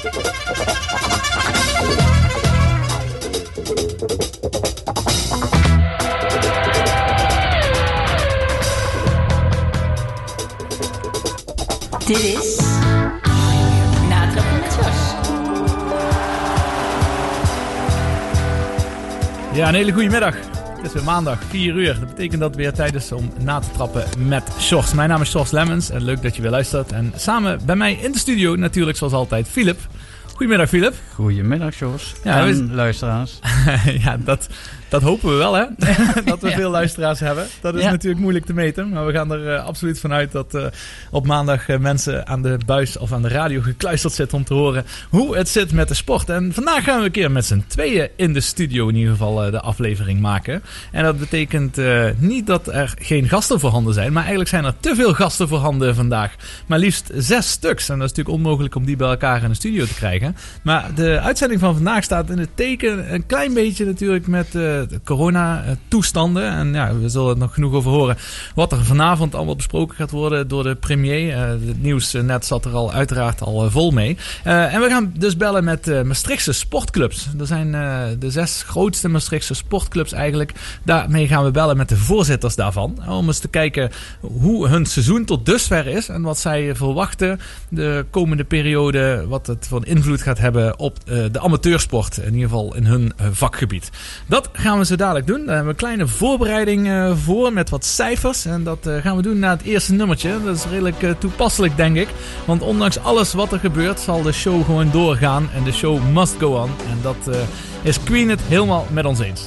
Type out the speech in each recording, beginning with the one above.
Dit is met Jos. Ja, een hele goede middag. Is weer maandag, 4 uur. Dat betekent dat het weer tijd is om na te trappen met Sjors. Mijn naam is Sjors Lemmens en leuk dat je weer luistert. En samen bij mij in de studio natuurlijk zoals altijd Philip. Goedemiddag Philip. Goedemiddag, Jos. Ja, en we- luisteraars. ja, dat, dat hopen we wel hè. dat we Ja. veel luisteraars hebben. Dat is Ja. natuurlijk moeilijk te meten. Maar we gaan er eh, absoluut vanuit dat eh, op maandag eh, mensen aan de buis of aan de radio gekluisterd zitten om te horen hoe het zit met de sport. En vandaag gaan we een keer met z'n tweeën in de studio in ieder geval de aflevering maken. En dat betekent eh, niet dat er geen gasten voorhanden zijn. Maar eigenlijk zijn er te veel gasten voorhanden vandaag. Maar liefst zes stuks. En dat is natuurlijk onmogelijk om die bij elkaar in de studio te krijgen. Maar de uitzending van vandaag staat in het teken een klein beetje natuurlijk met eh, corona-toestanden. En ja, we zullen er nog genoeg over horen wat er vanavond allemaal besproken gaat worden door de premier. Eh, het nieuws eh, net zat er al uiteraard al eh, vol mee. Eh, en we gaan dus bellen met eh Maastrichtse sportclubs. Er zijn eh, de zes grootste Maastrichtse sportclubs eigenlijk. Daarmee gaan we bellen met de voorzitters daarvan. Om eens te kijken hoe hun seizoen tot dusver is. En wat zij verwachten de komende periode. Wat het een invloed gaat hebben op eh, de amateursport. In ieder geval in hun eh, vakgebied. Dat gaan we zo dadelijk doen. Daar hebben we een kleine voorbereiding eh, voor met wat cijfers. En dat eh, gaan we doen na het eerste nummertje. Dat is redelijk eh, toepasselijk, denk ik. Want ondanks alles wat er gebeurt, zal de show gewoon doorgaan. En de show must go on. En dat is Queen het helemaal met ons eens.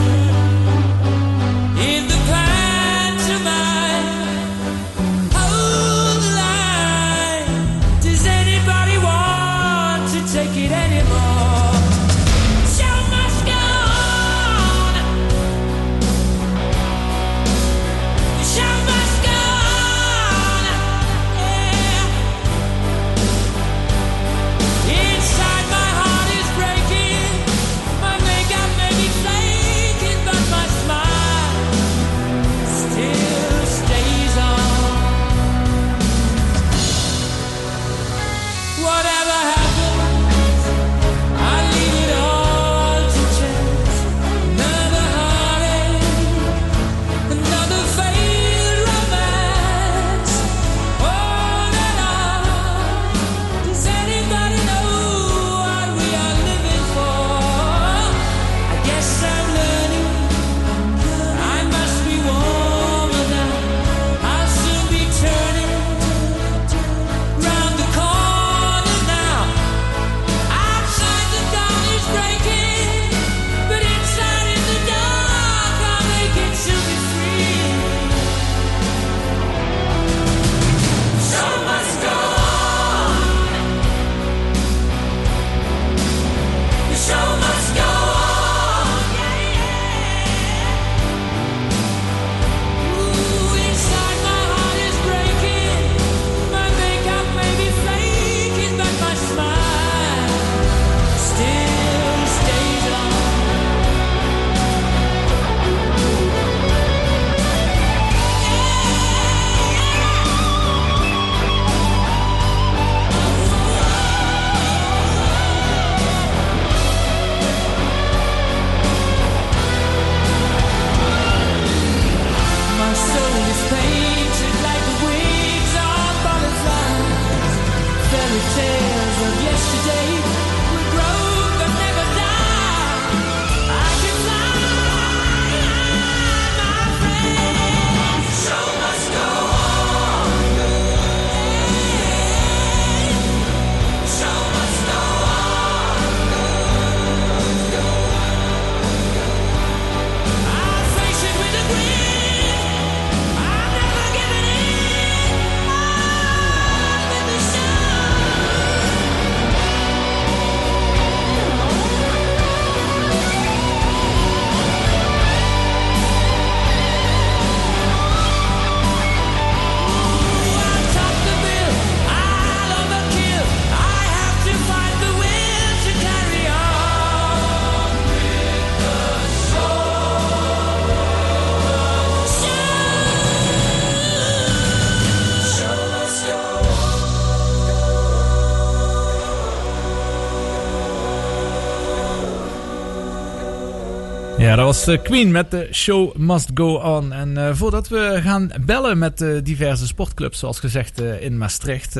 was eh, Queen met de Show Must Go On. En eh, voordat we gaan bellen met uh, diverse sportclubs, zoals gezegd in Maastricht.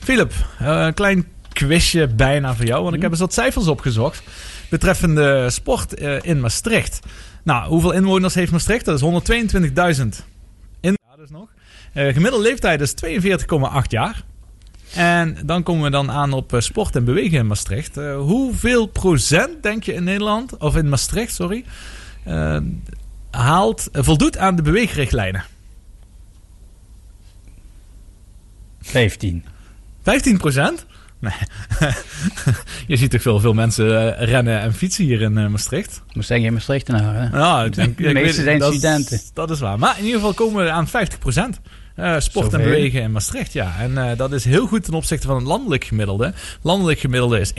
Philip, een klein quizje bijna voor jou, want ik heb eens wat cijfers opgezocht betreffende sport in Maastricht. Nou, hoeveel inwoners heeft Maastricht? Dat is 122.000. In ja, dus nog. gemiddelde leeftijd is 42,8 jaar. En dan komen we dan aan op sport en bewegen in Maastricht. hoeveel procent denk je in Nederland, of in Maastricht, sorry, uh, haalt, voldoet aan de beweegrichtlijnen? 15. 15 procent? Nee. je ziet toch veel, veel mensen eh, rennen en fietsen hier in Maastricht. Moet zeggen, in Maastricht hè? Ja, ik denk, de meeste zijn dat studenten. Is, dat is waar. Maar in ieder geval komen we aan 50 procent. Uh, sport en bewegen in Maastricht, ja. En uh, dat is heel goed ten opzichte van het landelijk gemiddelde. Landelijk gemiddelde is 51,7.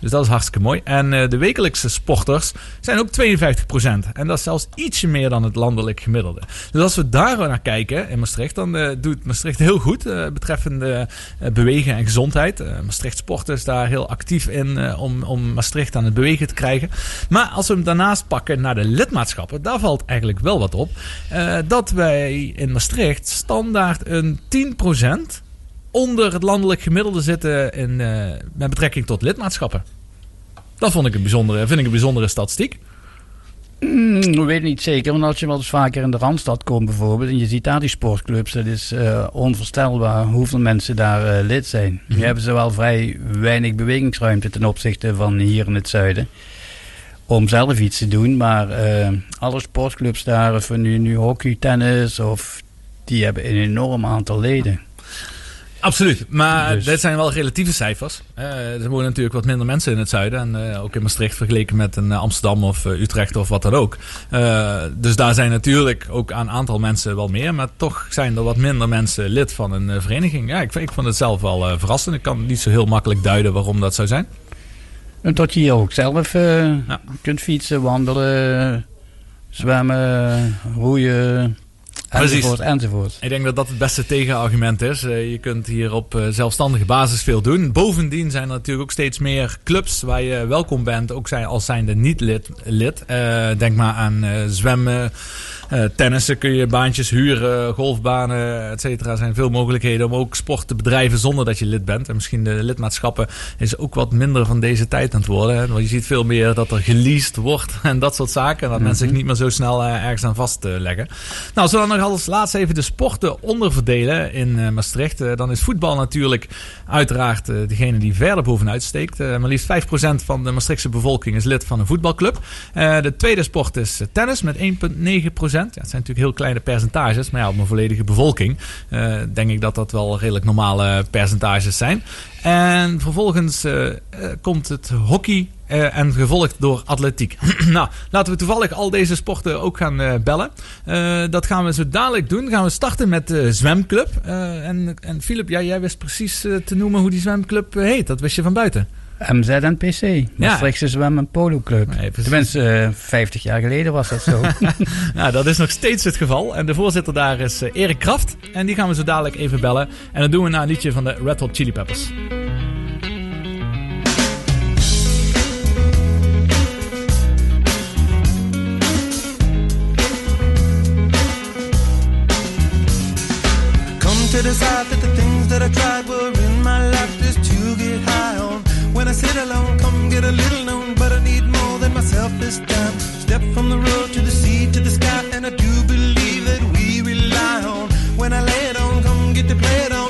Dus dat is hartstikke mooi. En uh, de wekelijkse sporters zijn ook 52%. En dat is zelfs ietsje meer dan het landelijk gemiddelde. Dus als we daar naar kijken in Maastricht, dan doet Maastricht heel goed betreffende bewegen en gezondheid. Maastricht Sport is daar heel actief in om, om Maastricht aan het bewegen te krijgen. Maar als we hem daarnaast pakken naar de lidmaatschappen, daar valt eigenlijk wel wat op. dat wij in Maastricht Maastricht standaard een 10% onder het landelijk gemiddelde zitten in, uh, met betrekking tot lidmaatschappen. Dat vond ik een bijzondere, vind ik een bijzondere statistiek. Mm, ik weet niet zeker, want als je wel eens vaker in de Randstad komt bijvoorbeeld... en je ziet daar die sportclubs, dat is uh, onvoorstelbaar hoeveel mensen daar uh, lid zijn. Mm Je hebben zowel vrij weinig bewegingsruimte ten opzichte van hier in het zuiden om zelf iets te doen. Maar uh, alle sportclubs daar, of nu, nu hockey, tennis of die hebben een enorm aantal leden. Absoluut, maar dus. dit zijn wel relatieve cijfers. Uh, er wonen natuurlijk wat minder mensen in het zuiden. En uh, ook in Maastricht vergeleken met een Amsterdam of uh, Utrecht of wat dan ook. dus daar zijn natuurlijk ook aan aantal mensen wel meer. Maar toch zijn er wat minder mensen lid van een vereniging. Ja, ik, ik vond het zelf wel verrassend. Ik kan niet zo heel makkelijk duiden waarom dat zou zijn. En dat je hier ook zelf ja. kunt fietsen, wandelen, zwemmen, roeien enzovoort, enzovoort. Ik denk dat dat het beste tegenargument is. Uh, je kunt hier op uh, zelfstandige basis veel doen. Bovendien zijn er natuurlijk ook steeds meer clubs waar je welkom bent, ook zijn, als zijnde niet lid. lid. Uh, denk maar aan zwemmen, uh, tennissen kun je baantjes huren, golfbanen, et cetera. Er zijn veel mogelijkheden om ook sport te bedrijven zonder dat je lid bent. En misschien de lidmaatschappen is ook wat minder van deze tijd aan het worden. Hè? Want je ziet veel meer dat er geleased wordt en dat soort zaken. En dat mensen zich mhm. niet meer zo snel uh, ergens aan vastleggen. nou, als we dan nog als laatste even de sporten onderverdelen in Maastricht. dan is voetbal natuurlijk uiteraard degene die verder bovenuit steekt. maar liefst 5% van de Maastrichtse bevolking is lid van een voetbalclub. de tweede sport is tennis met 1,9%. Ja, het zijn natuurlijk heel kleine percentages, maar ja, op een volledige bevolking uh, denk ik dat dat wel redelijk normale percentages zijn. En vervolgens uh, komt het hockey en gevolgd door atletiek. nou, laten we toevallig al deze sporten ook gaan bellen. Dat gaan we zo dadelijk doen. Gaan we starten met de zwemclub. en, en Philip, ja, jij wist precies te noemen hoe die zwemclub heet. Dat wist je van buiten. MZ en PC. Maastrichtse ja. Zwem- en Polo Club. Nee, Tenminste, uh, 50 jaar geleden was dat zo. nou, dat is nog steeds het geval. En de voorzitter daar is uh, Erik Kraft. En die gaan we zo dadelijk even bellen. En dat doen we na een liedje van de Red Hot Chili Peppers. Come to decide that the things that I tried were this time. Step from the road to the sea to the sky, and I do believe that we rely on. When I lay it on, come get to play it on,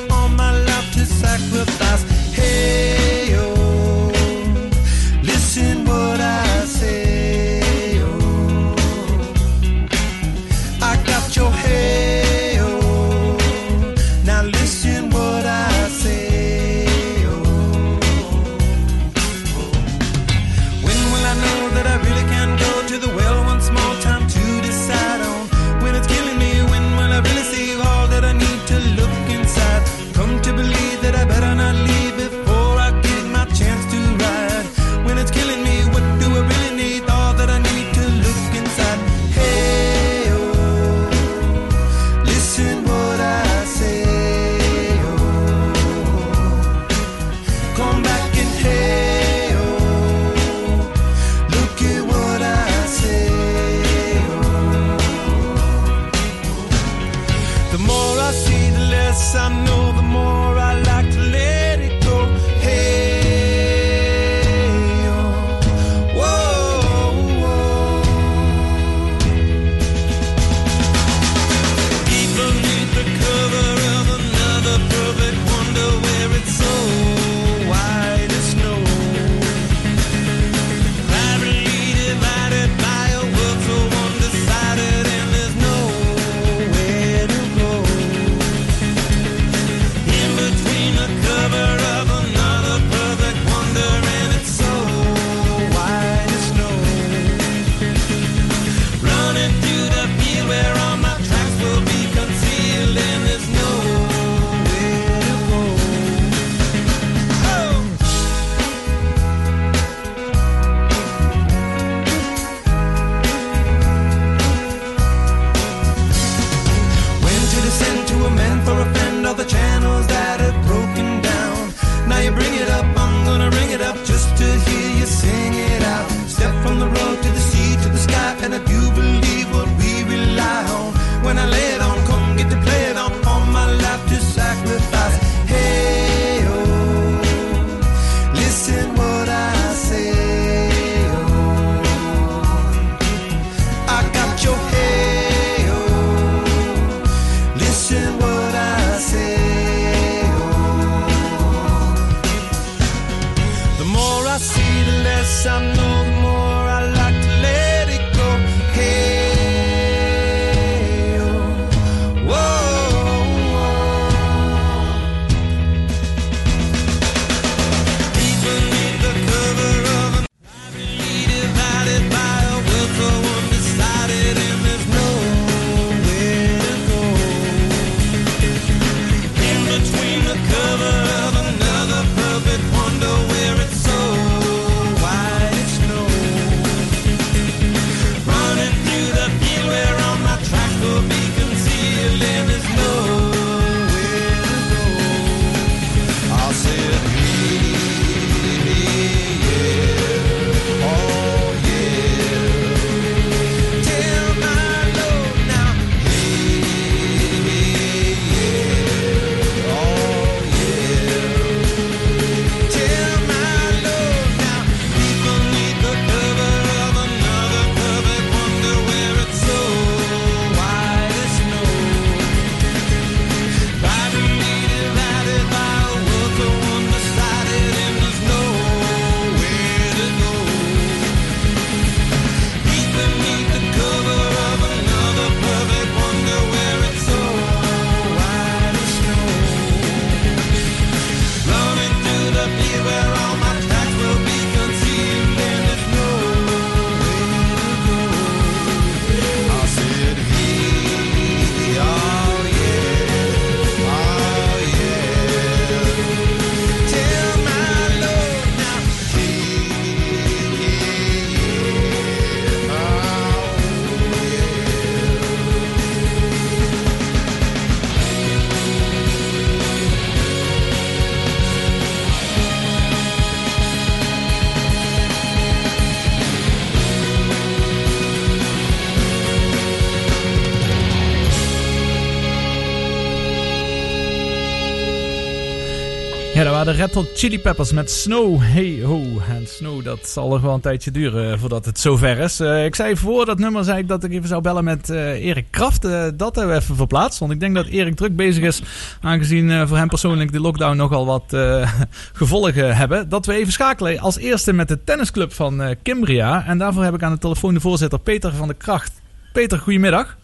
de Red Hot Chili Peppers met Snow. Hey ho. En Snow, dat zal nog wel een tijdje duren voordat het zover is. Uh, ik zei voor dat nummer zei ik dat ik even zou bellen met uh, Erik Kraft. Dat hebben we even verplaatst. Want ik denk dat Erik druk bezig is. Aangezien voor hem persoonlijk de lockdown nogal wat gevolgen hebben. Dat we even schakelen als eerste met de tennisclub van Kimbria. En daarvoor heb ik aan de telefoon de voorzitter Peter van de Kracht. Peter, goedemiddag.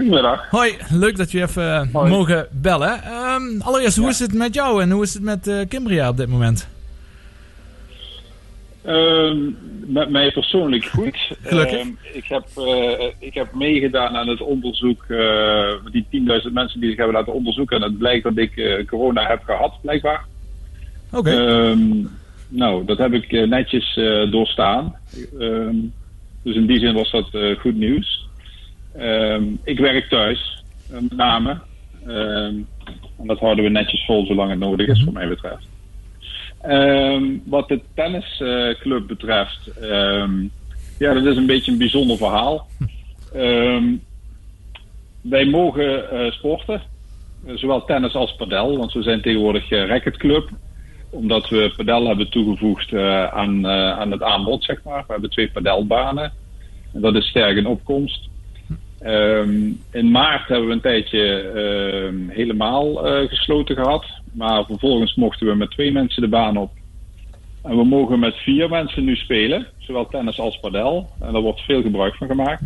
Goedemiddag. Hoi, leuk dat je even Hoi. mogen bellen. Um, allereerst, hoe is het met jou en hoe is het met uh, Kimbria op dit moment? Um, met mij persoonlijk goed. Gelukkig. Um, ik, heb, uh, ik heb meegedaan aan het onderzoek, uh, die 10.000 mensen die zich hebben laten onderzoeken. En het blijkt dat ik corona heb gehad, blijkbaar. Oké. Okay. nou, dat heb ik netjes doorstaan. dus in die zin was dat goed nieuws. Um, ik werk thuis, uh, met name. Um, en dat houden we netjes vol zolang het nodig is, wat mij betreft. Um, wat de tennisclub uh, betreft, ja, dat is een beetje een bijzonder verhaal. wij mogen uh, sporten, zowel tennis als padel, want we zijn tegenwoordig uh, racketclub omdat we padel hebben toegevoegd aan, aan het aanbod, zeg maar. We hebben twee padelbanen. En dat is sterk in opkomst. Um, in maart hebben we een tijdje uh, helemaal uh, gesloten gehad. Maar vervolgens mochten we met twee mensen de baan op. En we mogen met vier mensen nu spelen, zowel tennis als padel. En daar wordt veel gebruik van gemaakt.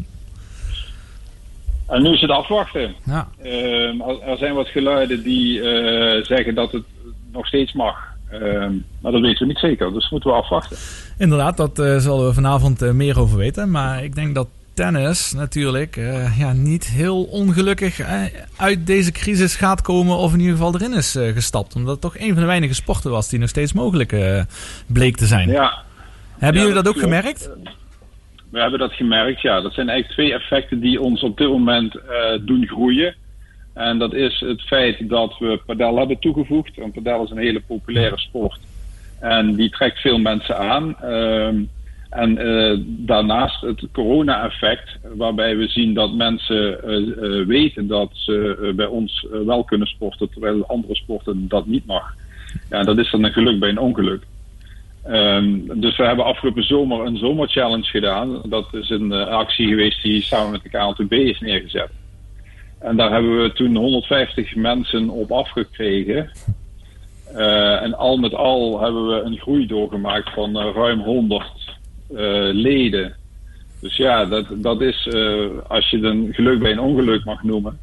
En nu is het afwachten. Ja. Uh, er zijn wat geluiden die uh, zeggen dat het nog steeds mag. Maar dat weten we niet zeker, dus moeten we afwachten. Inderdaad, dat uh, zullen we vanavond uh, meer over weten. Maar ik denk dat tennis natuurlijk uh, ja, niet heel ongelukkig uh, uit deze crisis gaat komen. Of in ieder geval erin is uh, gestapt. Omdat het toch een van de weinige sporten was die nog steeds mogelijk bleek te zijn. Ja. Hebben ja, jullie dat, ook klopt. gemerkt? We hebben dat gemerkt, ja. Dat zijn eigenlijk twee effecten die ons op dit moment doen groeien. En dat is het feit dat we padel hebben toegevoegd. En padel is een hele populaire sport. En die trekt veel mensen aan. Ehm, en uh, daarnaast het corona-effect, waarbij we zien dat mensen uh, uh, weten dat ze bij ons wel kunnen sporten, terwijl andere sporten dat niet mag. Ja, dat is dan een geluk bij een ongeluk. Um, dus we hebben afgelopen zomer een zomerchallenge gedaan. Dat is een actie geweest die samen met de KLTB is neergezet. En daar hebben we toen 150 mensen op afgekregen. en al met al hebben we een groei doorgemaakt van ruim 100 uh, leden. Dus ja, dat, dat is, uh, als je dan geluk bij een ongeluk mag noemen,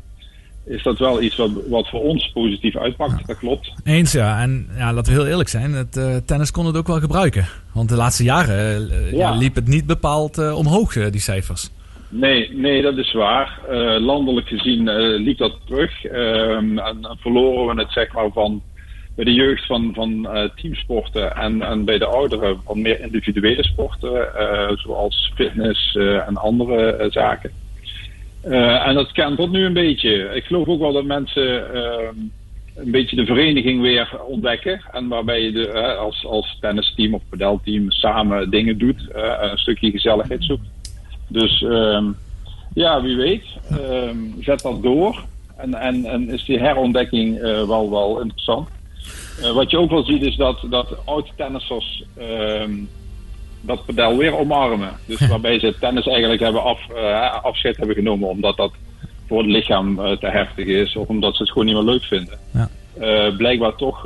is dat wel iets wat, wat voor ons positief uitpakt. Ja. Dat klopt. Eens ja, en ja, laten we heel eerlijk zijn, het uh, tennis kon het ook wel gebruiken. Want de laatste jaren ja. liep het niet bepaald omhoog, die cijfers. Nee, nee, dat is waar. landelijk gezien liep dat terug. Ehm, en verloren we het zeg maar van bij de jeugd van, van uh, teamsporten en, en bij de ouderen van meer individuele sporten, uh, zoals fitness uh, en andere zaken. en dat kentelt nu een beetje. Ik geloof ook wel dat mensen ehm, een beetje de vereniging weer ontdekken. En waarbij je de, als, als tennisteam of padelteam samen dingen doet, een stukje gezelligheid zoekt. Dus ehm, ja, wie weet, ehm, zet dat door. En, en, en is die herontdekking wel, wel interessant. Uh, wat je ook wel ziet is dat, dat oud-tennissers uh, dat pedal weer omarmen. Dus waarbij ze tennis eigenlijk hebben af, uh, afscheid hebben genomen omdat dat voor het lichaam uh, te heftig is of omdat ze het gewoon niet meer leuk vinden. Ja. Blijkbaar toch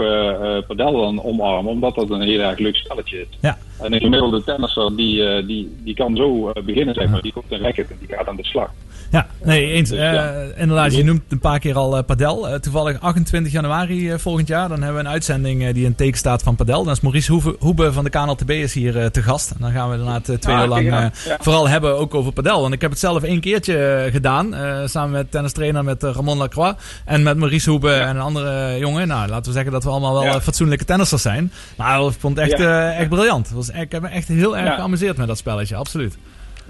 padel dan omarmen omdat dat een heel erg leuk spelletje is. Ja. En een gemiddelde tennisser die, die, die kan zo beginnen, zeg maar. Die komt een racket en die gaat aan de slag. Ja, nee, eens. Dus, ja. inderdaad, je noemt een paar keer al padel. Toevallig 28 januari volgend jaar, dan hebben we een uitzending die in teken staat van padel. Dan is Maurice Hoebe, Hoebe van de KNLTB is hier te gast. En dan gaan we inderdaad twee uur lang ja. vooral hebben ook over padel. Want ik heb het zelf één keertje gedaan, samen met tennistrainer met Ramon Lacroix en met Maurice Hoebe en een andere jongen. Nou, laten we zeggen dat we allemaal wel fatsoenlijke tennissers zijn. Nou, ik vond het echt, echt briljant. Was, ik heb me echt heel erg geamuseerd met dat spelletje, absoluut.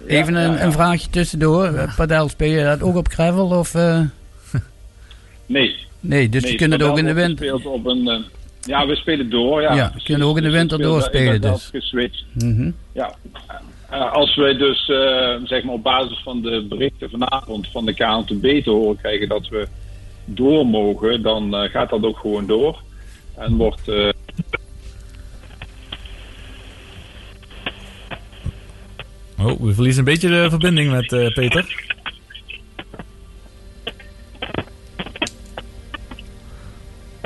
Even een, een, vraagje tussendoor. Ja. Padel, speel je dat ook op gravel? Of, uh... Nee. Nee, dus nee, je kunt het ook in de winter... Op een, uh, ja, we spelen door. Ja, ja je kunt ook in de winter dus doorspelen. Dus. Geswitcht. Mm -hmm. Ja. Uh, als wij dus zeg maar op basis van de berichten vanavond van de KNTB te horen krijgen dat we door mogen, dan gaat dat ook gewoon door. En wordt. eh, Oh, we verliezen een beetje de verbinding met eh, Peter.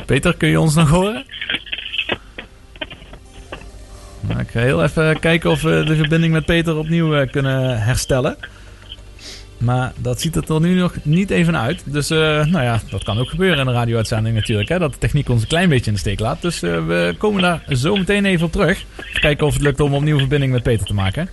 Peter, kun je ons nog horen? Nou, ik ga heel even kijken of we de verbinding met Peter opnieuw eh, kunnen herstellen. Maar dat ziet er nu nog niet even uit. Dus eh, nou ja, dat kan ook gebeuren in een radio-uitzending natuurlijk. Hè, dat de techniek ons een klein beetje in de steek laat. Dus eh, we komen daar zo meteen even op terug. Kijken of het lukt om opnieuw verbinding met Peter te maken.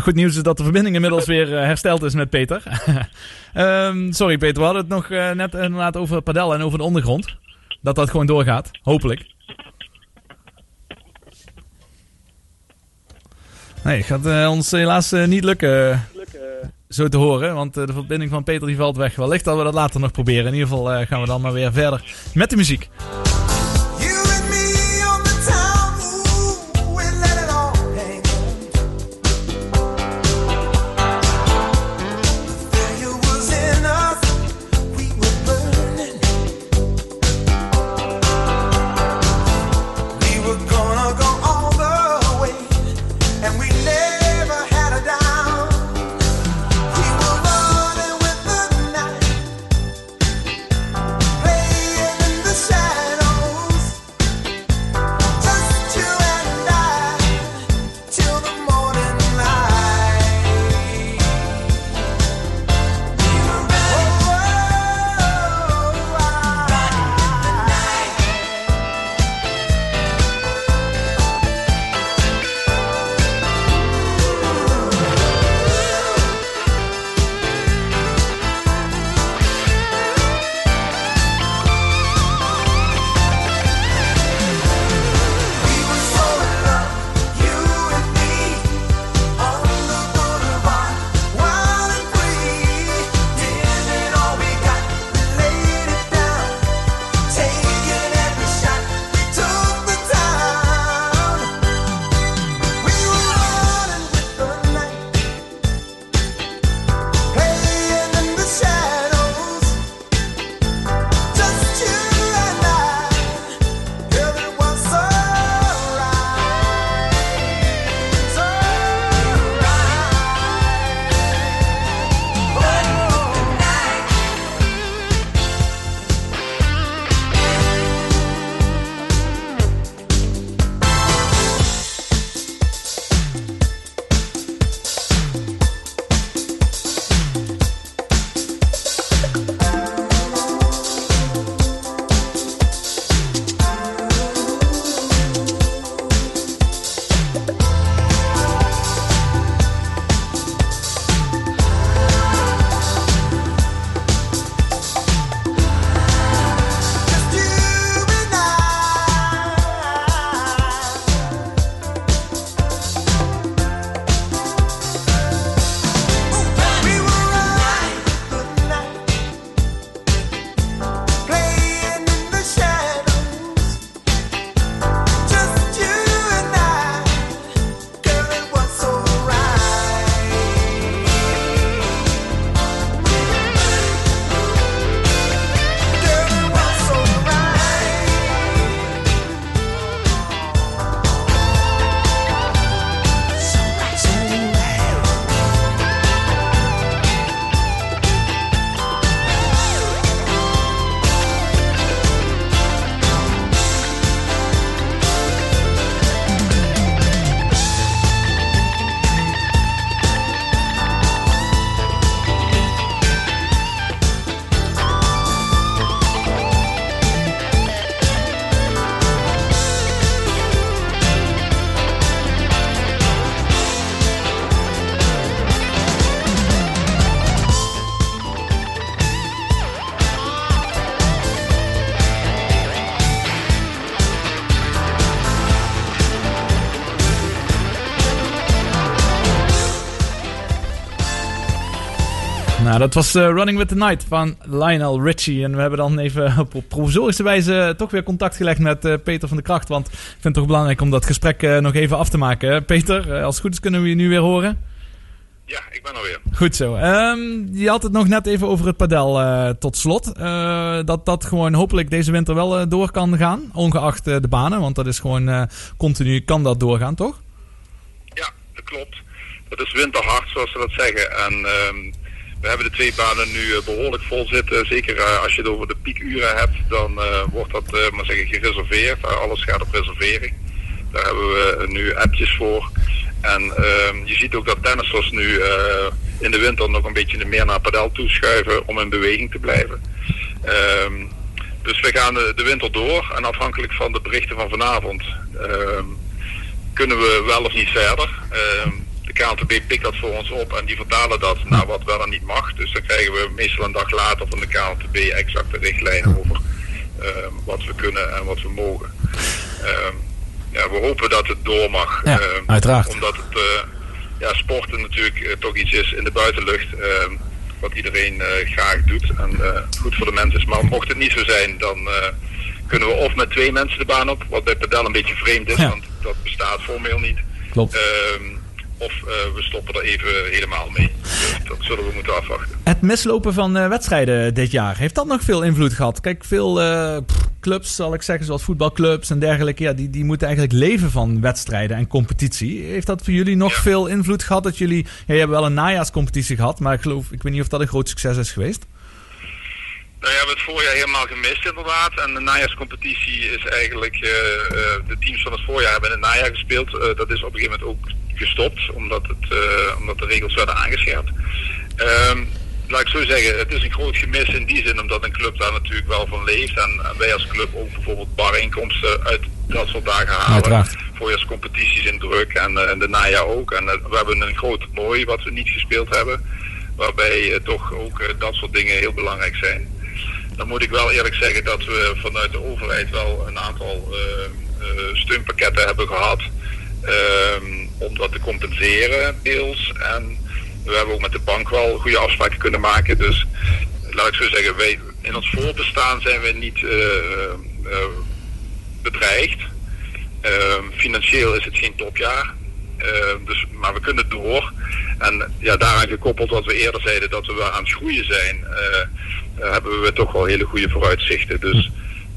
Ja, goed nieuws is dat de verbinding inmiddels weer eh, hersteld is met Peter. Ehm, sorry Peter, we hadden het nog eh, net inderdaad over padel en over de ondergrond. Dat dat gewoon doorgaat, hopelijk. Nee, gaat eh, ons helaas niet lukken zo te horen. Want de verbinding van Peter die valt weg. Wellicht dat we dat later nog proberen. In ieder geval gaan we dan maar weer verder met de muziek. Dat was eh, Running with the Night van Lionel Richie. En we hebben dan even op, provisorische wijze toch weer contact gelegd met eh, Peter van de Kracht. Want ik vind het toch belangrijk om dat gesprek eh, nog even af te maken. Peter, eh, als het goed is kunnen we je nu weer horen. Ja, ik ben er weer. Goed zo. Ehm, je had het nog net even over het padel eh, tot slot. Eh, dat dat gewoon hopelijk deze winter wel eh, door kan gaan. Ongeacht eh, de banen. Want dat is gewoon eh, continu kan dat doorgaan, toch? Ja, dat klopt. Dat is winterhard, zoals ze dat zeggen. En ehm, we hebben de twee banen nu eh, behoorlijk vol zitten. Zeker eh, als je het over de piekuren hebt, dan eh, wordt dat maar zeggen, gereserveerd. Alles gaat op reservering. Daar hebben we nu appjes voor. En ehm, je ziet ook dat tennissers nu in de winter nog een beetje meer naar padel toeschuiven om in beweging te blijven. Ehm, dus we gaan de, de winter door en afhankelijk van de berichten van vanavond ehm, kunnen we wel of niet verder. De KNTB pikt dat voor ons op en die vertalen dat naar wat wel en niet mag. Dus dan krijgen we meestal een dag later van de KNTB exacte richtlijnen over ehm, wat we kunnen en wat we mogen. Ehm, ja, we hopen dat het door mag. Ja, ehm, uiteraard. Omdat het eh, ja, sporten natuurlijk eh, toch iets is in de buitenlucht. wat iedereen eh, graag doet en goed voor de mensen is. Maar mocht het niet zo zijn, dan kunnen we of met twee mensen de baan op, wat bij padel een beetje vreemd is, Ja. want dat bestaat formeel niet. Klopt. Of eh, we stoppen er even helemaal mee. Dus dat zullen we moeten afwachten. Het mislopen van eh, wedstrijden dit jaar, heeft dat nog veel invloed gehad? Kijk, veel eh, pff, clubs, zal ik zeggen, zoals voetbalclubs en dergelijke, ja, die, die moeten eigenlijk leven van wedstrijden en competitie. Heeft dat voor jullie nog Ja. veel invloed gehad? Dat jullie, ja, je hebt wel een najaarscompetitie gehad, maar ik geloof, ik weet niet of dat een groot succes is geweest. Nou ja, we hebben het voorjaar helemaal gemist inderdaad. En de najaarscompetitie is eigenlijk, de teams van het voorjaar hebben in het najaar gespeeld. Dat is op een gegeven moment ook gestopt, omdat, het, eh, omdat de regels werden aangescherpt. Ehm, laat ik zo zeggen, het is een groot gemis in die zin, omdat een club daar natuurlijk wel van leeft. En, en wij als club ook bijvoorbeeld barinkomsten uit dat soort dagen halen. Uiteraard. Voorjaarscompetities in druk en, en de najaar ook. En eh, we hebben een groot toernooi wat we niet gespeeld hebben. Waarbij toch ook dat soort dingen heel belangrijk zijn. Dan moet ik wel eerlijk zeggen dat we vanuit de overheid wel een aantal steunpakketten hebben gehad. ehm, om dat te compenseren deels. En we hebben ook met de bank wel goede afspraken kunnen maken. Dus laat ik zo zeggen, wij, in ons voorbestaan zijn we niet eh, bedreigd. Ehm, financieel is het geen topjaar. Ehm, dus, maar we kunnen door. En ja, daaraan gekoppeld wat we eerder zeiden dat we wel aan het groeien zijn, hebben we toch wel hele goede vooruitzichten. Dus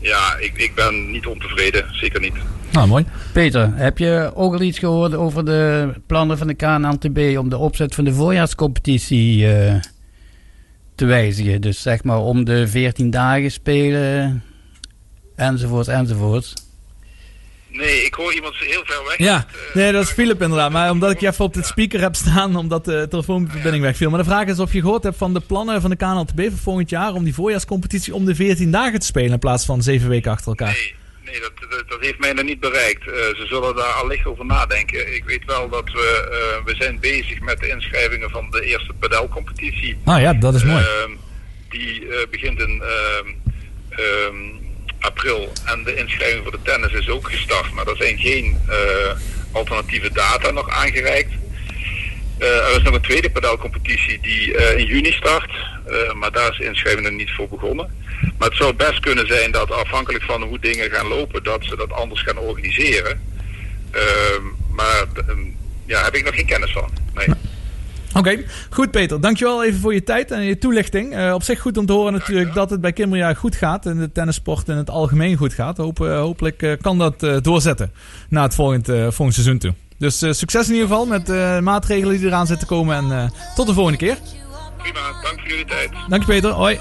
ja, ik, ik ben niet ontevreden, zeker niet. Nou, mooi. Peter, heb je ook al iets gehoord over de plannen van de KNLTB om de opzet van de voorjaarscompetitie eh, te wijzigen? Dus zeg maar om de 14 dagen spelen, enzovoort, enzovoort. Nee, ik hoor iemand heel ver weg. Ja, Eh, nee, dat is Philip inderdaad. Maar omdat ik je even op dit speaker heb staan, omdat de telefoonverbinding wegviel. Maar de vraag is of je gehoord hebt van de plannen van de KNLTB voor volgend jaar om die voorjaarscompetitie om de 14 dagen te spelen in plaats van 7 weken achter elkaar. Nee, nee dat, dat, dat heeft mij nog niet bereikt. Eh, ze zullen daar allicht over nadenken. Ik weet wel dat we, eh, we zijn bezig met de inschrijvingen van de eerste padelcompetitie. Nou ja, dat is mooi. Ehm, die eh, begint in ehm, ehm, april en de inschrijving voor de tennis is ook gestart. Maar er zijn geen alternatieve data nog aangereikt. Eh, er is nog een tweede padelcompetitie die eh, in juni start. Eh, maar daar is inschrijving nog niet voor begonnen. Maar het zou best kunnen zijn dat afhankelijk van hoe dingen gaan lopen, dat ze dat anders gaan organiseren. Ehm, maar ehm, ja, heb ik nog geen kennis van. Nee. Oké, goed Peter. Dankjewel even voor je tijd en je toelichting. Op zich goed om te horen natuurlijk dat het bij Kimberja goed gaat. En de tennissport in het algemeen goed gaat. Hoop, hopelijk kan dat doorzetten naar het volgend, eh, volgend seizoen toe. Dus eh, succes in ieder geval met de maatregelen die eraan zitten komen. En eh, tot de volgende keer. Prima, dank voor jullie tijd. Dank je Peter. Hoi.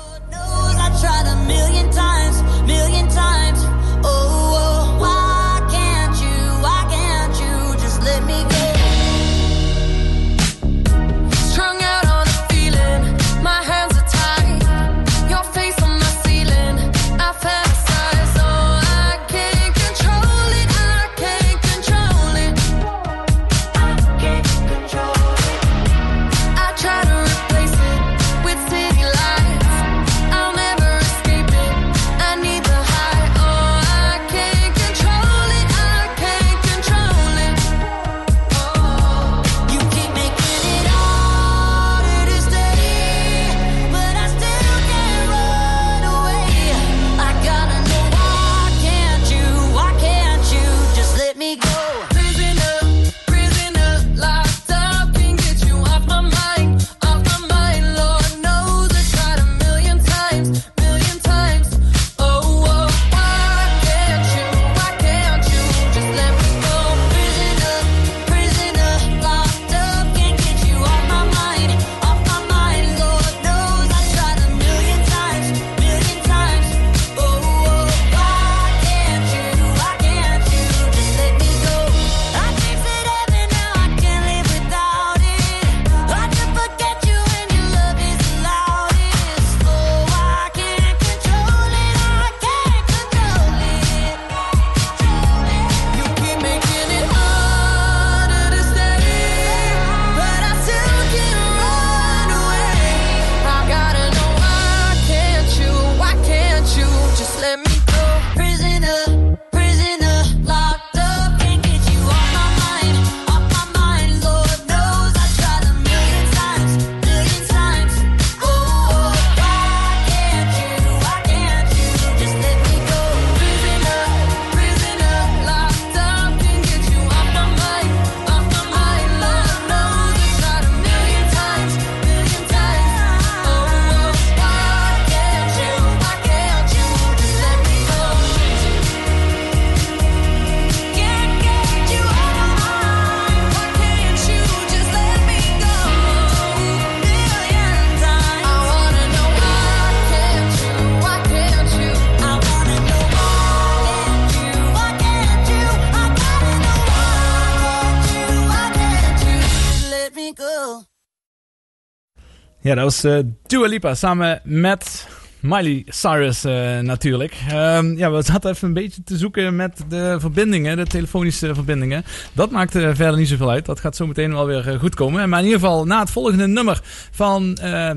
Ja, dat was eh Dua Lipa samen met Miley Cyrus eh, natuurlijk. Ehm, ja, we zaten even een beetje te zoeken met de verbindingen, de telefonische verbindingen. Dat maakt verder niet zoveel uit. Dat gaat zo meteen wel weer eh, goed komen. Maar in ieder geval, na het volgende nummer van eh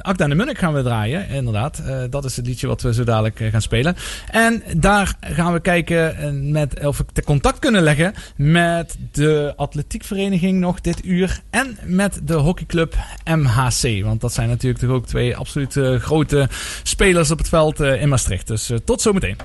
Akda de Munnik gaan we draaien. Inderdaad, dat is het liedje wat we zo dadelijk gaan spelen. En daar gaan we kijken met, of te contact kunnen leggen met de atletiekvereniging nog dit uur. En met de hockeyclub MHC. Want dat zijn natuurlijk toch ook twee absoluut grote spelers op het veld eh, in Maastricht. Dus eh, tot zometeen.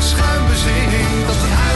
Met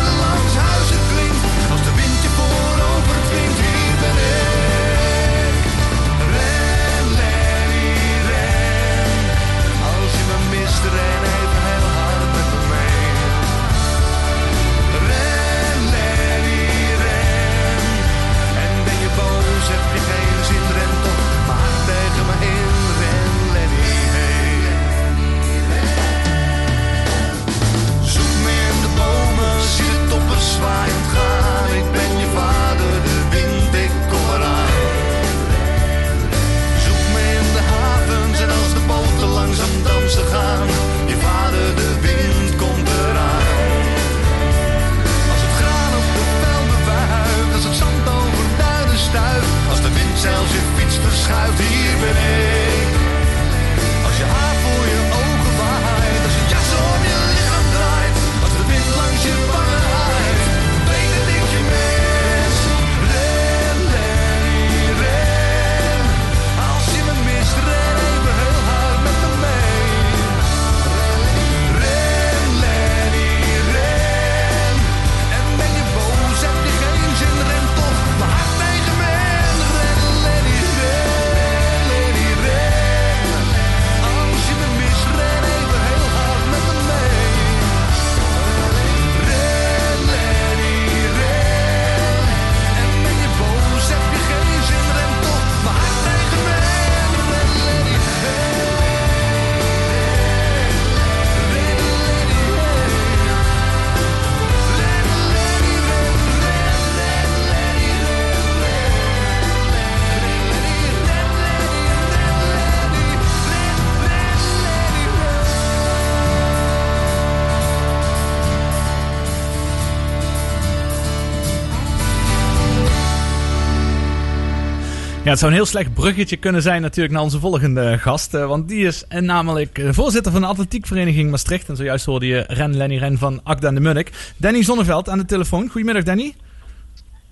het zou een heel slecht bruggetje kunnen zijn natuurlijk naar onze volgende gast. eh, want die is eh, namelijk eh, voorzitter van de atletiekvereniging Maastricht. En zojuist hoorde je Ren Lenny Ren van Akda de Munnik. Danny Zonneveld aan de telefoon. Goedemiddag Danny.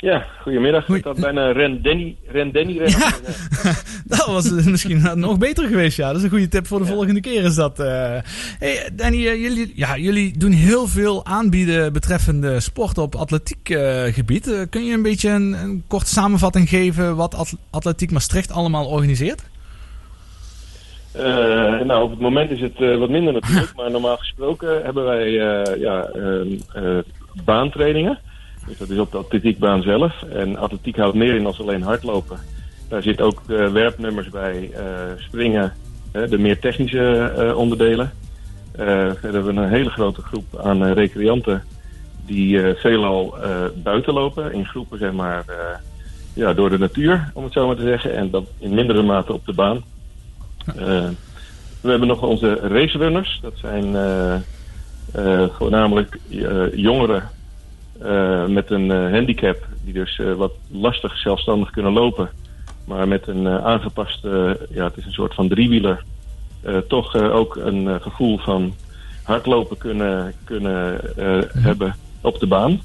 Ja, goedemiddag. Goeie- Ik had bijna Ren Denny, Ren. Ja. Dat was eh, misschien nog beter geweest, ja. Dat is een goede tip voor de volgende keer is dat. eh. Hey, Danny, eh, jullie, ja, jullie doen heel veel aanbieden betreffende sport op atletiek gebied. Kun je een beetje een, een korte samenvatting geven wat At- Atletiek Maastricht allemaal organiseert? Nou, op het moment is het wat minder natuurlijk, maar normaal gesproken hebben wij ja, ehm, eh, baantrainingen. Dus dat is op de atletiekbaan zelf. En atletiek houdt meer in als alleen hardlopen. Daar zit ook werpnummers bij, eh, springen, de meer technische eh, onderdelen. Eh, verder hebben we een hele grote groep aan recreanten die veelal buiten lopen, in groepen zeg maar, ja, door de natuur, om het zo maar te zeggen. En dat in mindere mate op de baan. We hebben nog onze racerunners. Dat zijn eh, voornamelijk jongeren met een eh, handicap, die dus eh, wat lastig zelfstandig kunnen lopen. Maar met een eh, aangepaste, ja, het is een soort van driewieler, eh, toch eh, ook een eh, gevoel van hardlopen kunnen, kunnen eh, hebben op de baan.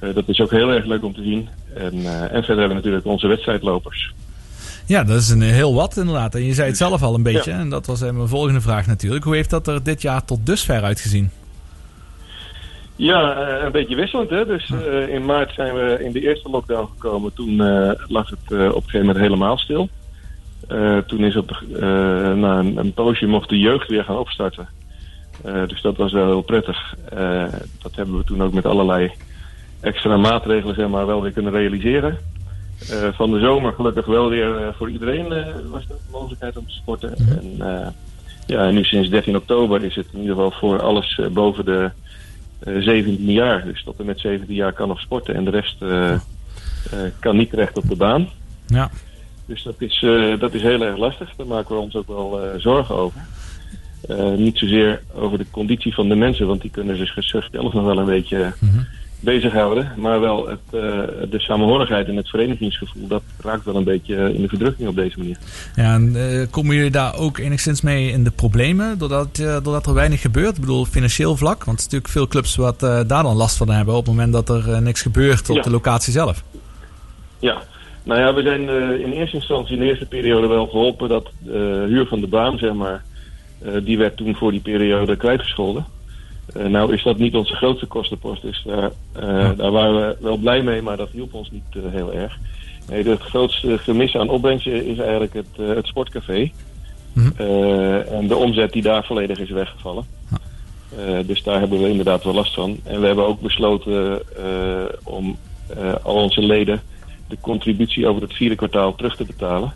Eh, dat is ook heel erg leuk om te zien. En, eh, en verder hebben we natuurlijk onze wedstrijdlopers. Ja, dat is een heel wat inderdaad. En je zei het zelf al een beetje. En dat was eh, mijn volgende vraag natuurlijk. Hoe heeft dat er dit jaar tot dusver uitgezien? Ja, eh, een beetje wisselend. Hè? Dus eh, in maart zijn we in de eerste lockdown gekomen. Toen eh, lag het op een gegeven moment helemaal stil. Toen is op de, na een, een poosje mocht de jeugd weer gaan opstarten. Dus dat was wel heel prettig. Dat hebben we toen ook met allerlei extra maatregelen zeg maar, wel weer kunnen realiseren. Van de zomer gelukkig wel weer voor iedereen was de mogelijkheid om te sporten. En, eh, ja, en nu sinds 13 oktober is het in ieder geval voor alles boven de 17 jaar. Dus tot en met 17 jaar kan nog sporten en de rest eh, eh, kan niet terecht op de baan. Ja. Dus dat is, eh, dat is heel erg lastig. Daar maken we ons ook wel eh, zorgen over. Eh, niet zozeer over de conditie van de mensen, want die kunnen zich zichzelf nog wel een beetje bezighouden. Maar wel het, eh, de samenhorigheid en het verenigingsgevoel, dat raakt wel een beetje eh, in de verdrukking op deze manier. Ja, en eh, komen jullie daar ook enigszins mee in de problemen? Doordat, doordat er weinig gebeurt? Ik bedoel, financieel vlak? Want is natuurlijk veel clubs wat daar dan last van hebben op het moment dat er niks gebeurt op Ja. de locatie zelf. Ja, nou ja, we zijn in eerste instantie in de eerste periode wel geholpen dat de huur van de baan, zeg maar, die werd toen voor die periode kwijtgescholden. Eh, nou is dat niet onze grootste kostenpost, dus daar, eh, daar waren we wel blij mee, maar dat hielp ons niet eh, heel erg. Nee, het grootste gemis aan opbrengst is eigenlijk het, eh, het sportcafé. Eh, en de omzet die daar volledig is weggevallen. Eh, dus daar hebben we inderdaad wel last van. En we hebben ook besloten eh, om eh, al onze leden de contributie over het vierde kwartaal terug te betalen.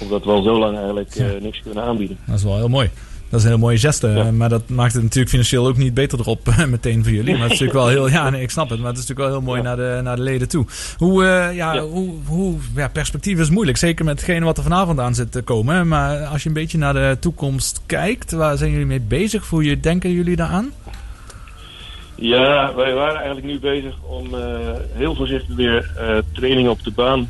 Omdat we al zo lang eigenlijk eh, niks kunnen aanbieden. Dat is wel heel mooi. Dat is een heel mooie geste. Maar dat maakt het natuurlijk financieel ook niet beter erop eh, meteen voor jullie. Maar het is natuurlijk wel heel... Ja, nee, ik snap het. Maar het is natuurlijk wel heel mooi naar, de, naar de leden toe. Hoe, eh, ja, hoe, hoe ja, perspectief is moeilijk. Zeker met hetgene wat er vanavond aan zit te komen. Maar als je een beetje naar de toekomst kijkt. Waar zijn jullie mee bezig? Hoe denken jullie daaraan? Ja, wij waren eigenlijk nu bezig om eh, heel voorzichtig weer eh, training op de baan.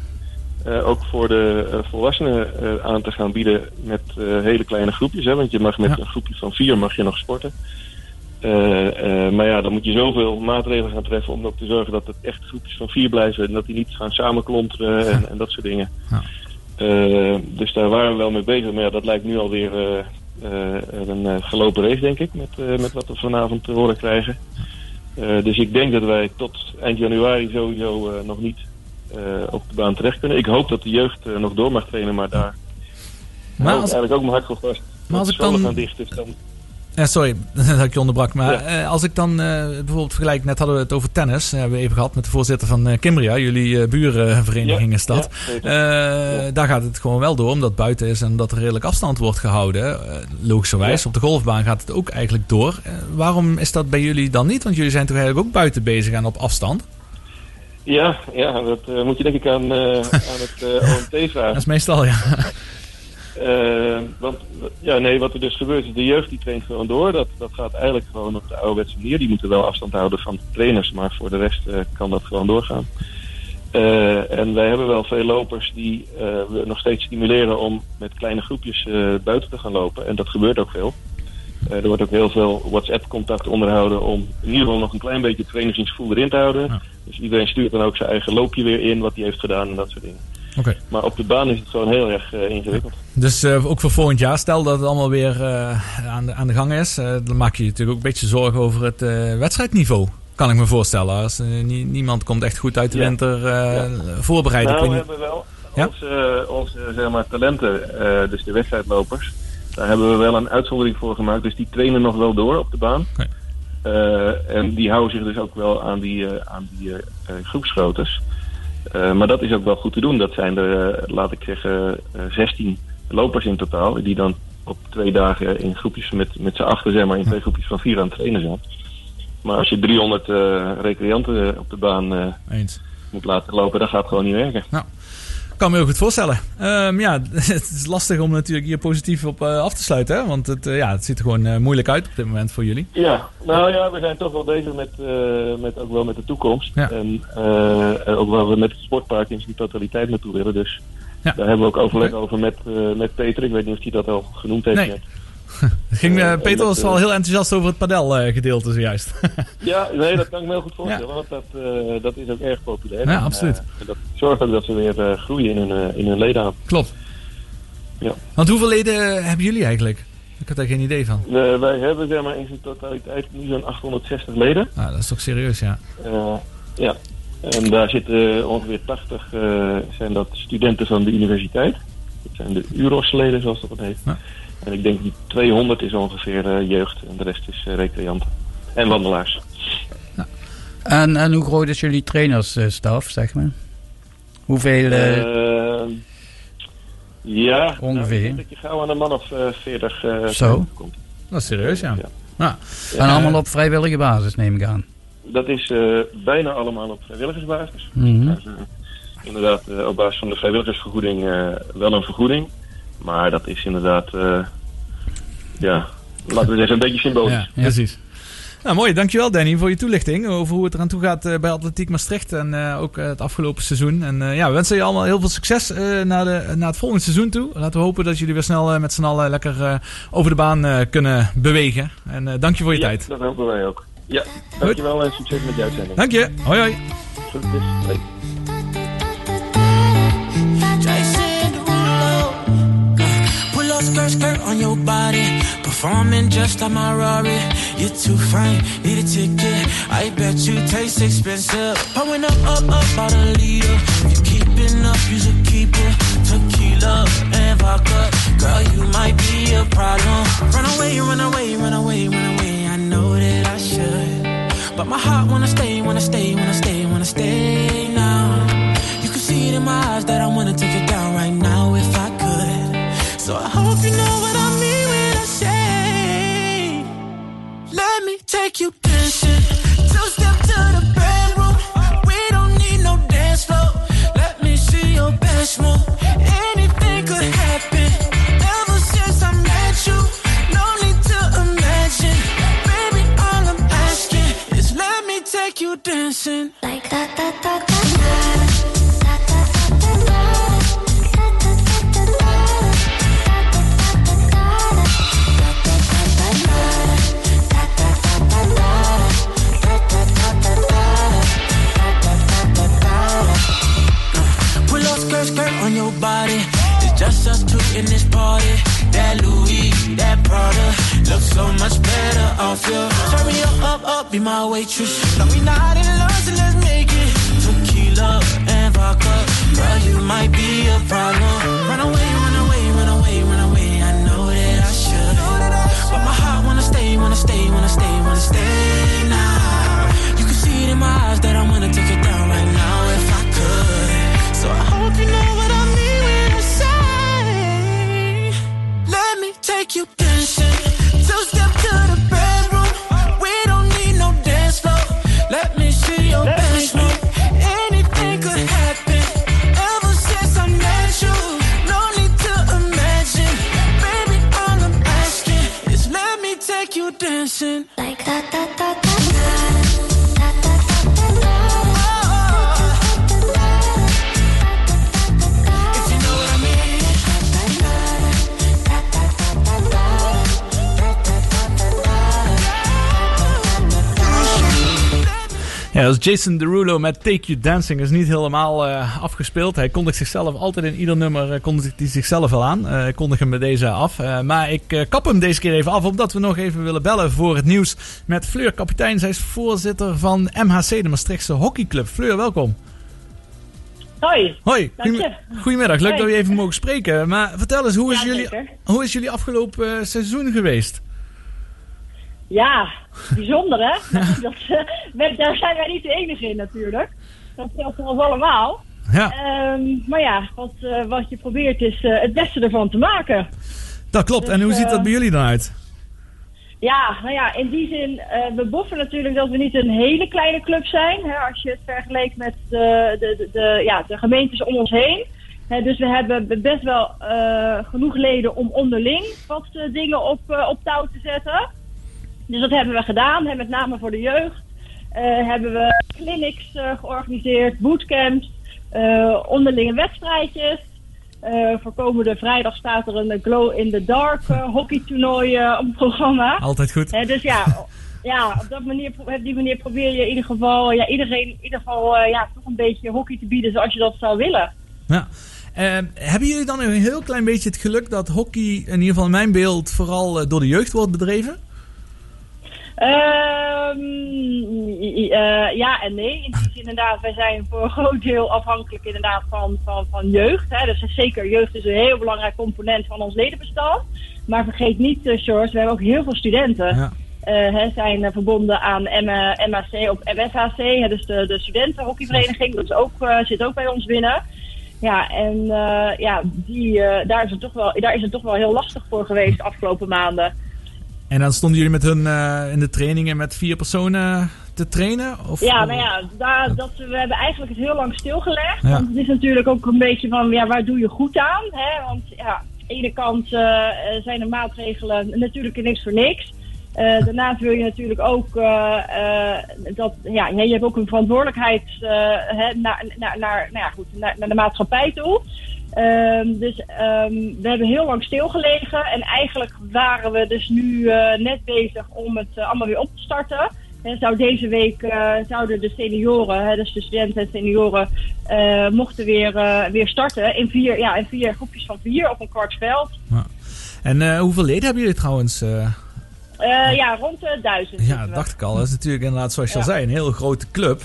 Eh, ook voor de eh, volwassenen eh, aan te gaan bieden met hele kleine groepjes. Hè, want je mag met Ja. een groepje van vier mag je nog sporten. Maar ja, dan moet je zoveel maatregelen gaan treffen om ook te zorgen dat het echt groepjes van vier blijven. En dat die niet gaan samenklonteren en, en dat soort dingen. Ja. Dus daar waren we wel mee bezig. Maar ja, dat lijkt nu alweer een gelopen race, denk ik. Met, met wat we vanavond te horen krijgen. Dus ik denk dat wij tot eind januari sowieso nog niet op de baan terecht kunnen. Ik hoop dat de jeugd eh, nog door mag trainen, maar daar Maar als, eigenlijk ook mijn hart voor vast. Maar als ik dan- dicht, dan... Ja, sorry dat ik je onderbrak. Maar Ja. eh, als ik dan eh, bijvoorbeeld vergelijk, net hadden we het over tennis. Hebben we even gehad met de voorzitter van eh, Kimbria. Jullie eh, burenvereniging Ja, is dat. ja. Eh, Daar gaat het gewoon wel door, omdat buiten is en dat er redelijk afstand wordt gehouden. Eh, logischerwijs, op de golfbaan gaat het ook eigenlijk door. Eh, waarom is dat bij jullie dan niet? Want jullie zijn toch eigenlijk ook buiten bezig en op afstand? Ja, ja, dat eh, moet je denk ik aan, eh, aan het eh, OMT Dat vragen. is meestal, ja. Want ja, nee, wat er dus gebeurt is, de jeugd die traint gewoon door. Dat, dat gaat eigenlijk gewoon op de ouderwetse manier. Die moeten wel afstand houden van trainers, maar voor de rest kan dat gewoon doorgaan. En wij hebben wel veel lopers die we nog steeds stimuleren om met kleine groepjes buiten te gaan lopen. En dat gebeurt ook veel. Eh, er wordt ook heel veel WhatsApp-contact onderhouden om in ieder geval nog een klein beetje trainingsgevoel erin te houden. Ja. Dus iedereen stuurt dan ook zijn eigen loopje weer in, wat hij heeft gedaan en dat soort dingen. Oké. Maar op de baan is het gewoon heel erg eh, ingewikkeld. Dus eh, ook voor volgend jaar, stel dat het allemaal weer aan, de, aan de gang is, dan maak je je natuurlijk ook een beetje zorgen over het wedstrijdniveau. Kan ik me voorstellen. Als nie- niemand komt echt goed uit de Ja. winter Ja. voorbereid. Nou, we hebben wel onze, onze zeg maar, talenten, dus de wedstrijdlopers. Daar hebben we wel een uitzondering voor gemaakt. Dus die trainen nog wel door op de baan. Eh, en die houden zich dus ook wel aan die, eh, aan die groepsgroottes. Eh, maar dat is ook wel goed te doen. Dat zijn er, laat ik zeggen, eh, 16 lopers in totaal. Die dan op twee dagen in groepjes met, met z'n achter, zeg maar, in twee groepjes van vier aan het trainen zijn. Maar als je 300 eh, recreanten op de baan moet laten lopen, dat gaat gewoon niet werken. Ik kan me heel goed voorstellen. Ehm, ja, het is lastig om natuurlijk hier positief op eh, af te sluiten. Hè? Want het, eh, ja, het ziet er gewoon eh, moeilijk uit op dit moment voor jullie. Ja, nou ja, we zijn toch wel bezig met, met ook wel met de toekomst. Ja. En ook waar we met het sportpark in zijn totaliteit naartoe willen. Dus Ja. daar hebben we ook overleg over met, met Peter. Ik weet niet of hij dat al genoemd heeft Nee. net. Ging, eh, Eh, Peter was wel eh, heel enthousiast over het padelgedeelte zojuist. Ja, nee, dat kan ik me heel goed voorstellen. Want dat, eh, dat is ook erg populair. Ja, En, absoluut. eh, dat zorgt ook dat ze weer eh, groeien in hun, eh, in hun leden. Klopt. Ja. Want hoeveel leden hebben jullie eigenlijk? Ik had daar geen idee van. Eh, wij hebben zeg maar, in zijn totaliteit nu zo'n 860 leden. Nou, dat is toch serieus, ja. Eh, ja, en daar zitten ongeveer 80 eh, zijn dat studenten van de universiteit. Dat zijn de UROS-leden, zoals dat heet. Ja. En ik denk die 200 is ongeveer eh, jeugd en de rest is uh, recreanten. En wandelaars. En, en hoe groot is jullie trainersstaf, zeg maar? Hoeveel... eh, Eh, ja, Ongeveer. Nou, ik denk dat je gauw aan een man of eh 40 eh, Zo. komt. Dat is serieus, ja. Ja. Nou, en allemaal op vrijwillige basis, neem ik aan. Dat is eh, bijna allemaal op vrijwilligersbasis. Mhm. Eh, inderdaad, eh, op basis van de vrijwilligersvergoeding eh, wel een vergoeding. Maar dat is inderdaad, eh, ja, laten we zeggen, een beetje symbolisch. ja, precies. Nou, mooi. Dankjewel Danny voor je toelichting over hoe het eraan toe gaat eh, bij Atletiek Maastricht en eh, ook het afgelopen seizoen. En ja, we wensen je allemaal heel veel succes naar, de, naar het volgende seizoen toe. Laten we hopen dat jullie weer snel met z'n allen lekker over de baan kunnen bewegen. En dank je voor je Ja, tijd. dat hopen wij ook. Ja, dankjewel en succes met je uitzending. Dank je. Hoi hoi. Skirt, skirt on your body. Performing just like my Rari. You're too fine, need a ticket. I bet you taste expensive. Pouring up, up, up, about a liter. If you keeping up, you should keep it. Tequila and vodka. Girl, you might be a problem. Run away, run away, run away, run away. I know that I should. But my heart wanna stay, wanna stay, wanna stay, wanna stay now. You can see it in my eyes that I wanna take it down Let me take you dancing. That Louis, that Prada, looks so much better off you. Turn me up, up, up, be my waitress. No, we not in love, so let's make it. Tequila and vodka, girl, you might be a problem. Run away, run away, run away, run away. I know that I should, but my heart wanna stay, wanna stay, wanna stay, wanna stay now. You can see it in my eyes that I wanna take it down right now if I could. So I hope you know Ja, dat is Jason Derulo met Take You Dancing. is niet helemaal eh, afgespeeld. Hij kondigt zichzelf altijd in ieder nummer uh, kondigt hij zichzelf wel aan. Uh, ik kondig hem bij deze af. Uh, maar ik kap hem deze keer even af, omdat we nog even willen bellen voor het nieuws met Fleur Kapitein. Zij is voorzitter van MHC, de Maastrichtse hockeyclub. Fleur, welkom. Hoi. Hoi. Goedemiddag. Goedemiddag. Leuk Hoi. dat we even mogen spreken. Maar vertel eens, hoe is, Ja, jullie, hoe is jullie afgelopen seizoen geweest? Ja, bijzonder hè? Dat, eh, daar zijn wij niet de enige in natuurlijk. Dat geldt voor ons allemaal. Ja. Ehm, maar ja, wat, eh, wat je probeert is eh, het beste ervan te maken. Dat klopt. Dus, en hoe ziet dat bij jullie dan uit? Ja, nou ja, in die zin, we boffen natuurlijk dat we niet een hele kleine club zijn. Hè, als je het vergelijkt met de, de, de, ja, de gemeentes om ons heen. Hè, dus we hebben best wel genoeg leden om onderling wat dingen op, op touw te zetten. Dus dat hebben we gedaan, met name voor de jeugd. Eh, hebben we clinics eh, georganiseerd, bootcamps, eh, onderlinge wedstrijdjes. Voor komende vrijdag staat er een Glow in the Dark hockeytoernooi op het programma. Altijd goed. Dus ja, ja, op, dat manier, op die manier probeer je in ieder geval ja, iedereen in ieder geval ja, toch een beetje hockey te bieden zoals je dat zou willen. Ja. Eh, hebben jullie dan een heel klein beetje het geluk dat hockey, in ieder geval in mijn beeld, vooral door de jeugd wordt bedreven? Ehm, eh, ja en nee. In die zin inderdaad, wij zijn voor een groot deel afhankelijk inderdaad van, van, van jeugd. Hè. Dus zeker, jeugd is een heel belangrijk component van ons ledenbestand. Maar vergeet niet, uh, George, we hebben ook heel veel studenten. Ja. eh, hè, zijn verbonden aan MAC of MSHC, hè, dus de, de studentenhockeyvereniging. Dat is ook, zit ook bij ons binnen. Ja, en ja, die, daar, is het toch wel, daar is het toch wel heel lastig voor geweest de afgelopen maanden. En dan stonden jullie met hun eh, in de trainingen met vier personen te trainen? Of, Ja, nou ja, daar, dat, we hebben eigenlijk het heel lang stilgelegd. Ja. Want het is natuurlijk ook een beetje van, ja, waar doe je goed aan? Hè? Want ja, aan de ene kant eh, eh, zijn de maatregelen natuurlijk niks voor niks. Daarnaast wil je natuurlijk ook uh, uh, dat, ja, je hebt ook een verantwoordelijkheid hè, naar, naar, naar, nou ja, goed, naar, naar de maatschappij toe. Um, dus um, we hebben heel lang stilgelegen en eigenlijk waren we dus nu net bezig om het allemaal weer op te starten. En zou deze week uh, zouden de senioren, hè, dus de studenten en senioren, mochten weer, weer starten in vier, ja, in vier groepjes van vier op een kwart veld. En hoeveel leden hebben jullie trouwens? Ja, rond de duizend. Ja, dat dacht ik al. Dat is natuurlijk inderdaad, zoals je ja. al zei, een hele grote club.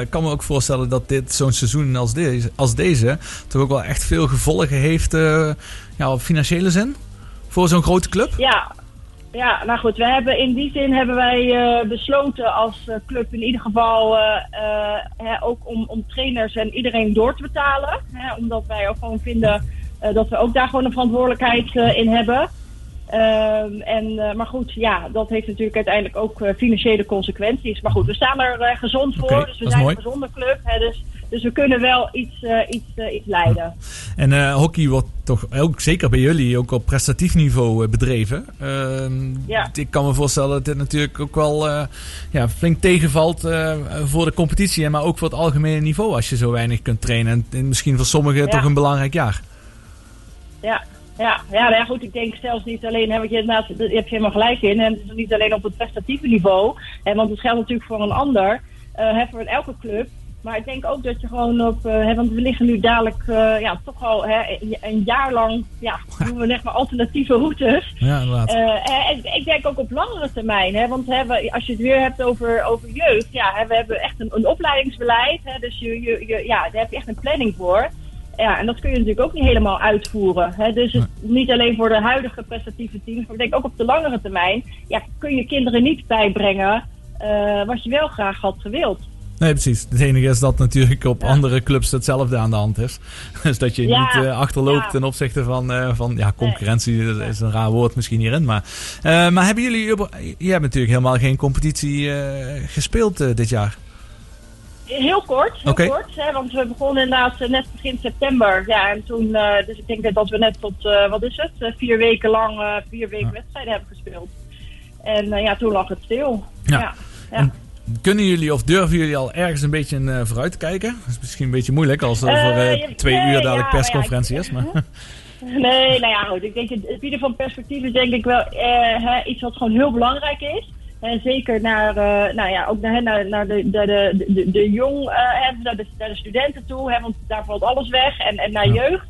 ik kan me ook voorstellen dat dit zo'n seizoen als deze, als deze toch ook wel echt veel gevolgen heeft ja, op financiële zin voor zo'n grote club. Ja, ja, nou goed, we hebben in die zin hebben wij besloten als club in ieder geval hè, ook om, om trainers en iedereen door te betalen. Hè, omdat wij ook gewoon vinden dat we ook daar gewoon een verantwoordelijkheid in hebben. Ehm, en, maar goed, ja, dat heeft natuurlijk uiteindelijk ook financiële consequenties. Maar goed, we staan er gezond voor, okay, dus we zijn een gezonde club. Hè, dus, dus we kunnen wel iets, iets, iets leiden. En hockey wordt toch ook zeker bij jullie ook op prestatief niveau bedreven. Uh, ja. Ik kan me voorstellen dat dit natuurlijk ook wel ja, flink tegenvalt voor de competitie, maar ook voor het algemene niveau als je zo weinig kunt trainen. En misschien voor sommigen ja. toch een belangrijk jaar. Ja, ja, ja, nou ja, goed. Ik denk zelfs niet alleen, hè, want je, naast, je hebt helemaal gelijk in. En het is niet alleen op het prestatieve niveau. Hè, want het geldt natuurlijk voor een ander. hè, voor elke club. Maar ik denk ook dat je gewoon op, uh, hè, want we liggen nu dadelijk uh, ja, toch al hè, een jaar lang, ja, doen we zeg maar alternatieve routes. Ja, inderdaad. Uh, en ik denk ook op langere termijn, hè, want hè, we, als je het weer hebt over, over jeugd, ja, hè, we hebben echt een, een opleidingsbeleid, hè, dus je, je, je, ja, daar heb je echt een planning voor. Ja, en dat kun je natuurlijk ook niet helemaal uitvoeren. Hè? Dus het, niet alleen voor de huidige prestatieve teams, maar ik denk ook op de langere termijn, ja, kun je kinderen niet bijbrengen wat je wel graag had gewild. Nee, precies. Het enige is dat natuurlijk op ja. andere clubs hetzelfde aan de hand is. Dus dat je ja, niet uh, achterloopt ja. ten opzichte van, uh, van ja, concurrentie. Nee. Dat is een raar woord misschien hierin. Maar, maar hebben jullie... Je hebt natuurlijk helemaal geen competitie gespeeld dit jaar. Heel kort, heel okay. kort. Hè, want we begonnen inderdaad net begin september. Ja, en toen... dus ik denk dat we net tot, wat is het? vier weken lang, vier weken wedstrijden hebben gespeeld. En ja, toen lag het stil. ja. En kunnen jullie of durven jullie al ergens een beetje uh, vooruit te kijken? Dat is misschien een beetje moeilijk als uh, uh, twee nee, uur dadelijk ja, persconferentie ja, is. Maar. Nee, nou ja, goed. Ik denk het bieden van perspectief is denk ik wel hè, iets wat gewoon heel belangrijk is. En zeker naar, nou ja, ook naar, naar, naar de, de, de, de, de jong, naar de, naar de studenten toe. Hè, want daar valt alles weg. En, en naar ja. jeugd.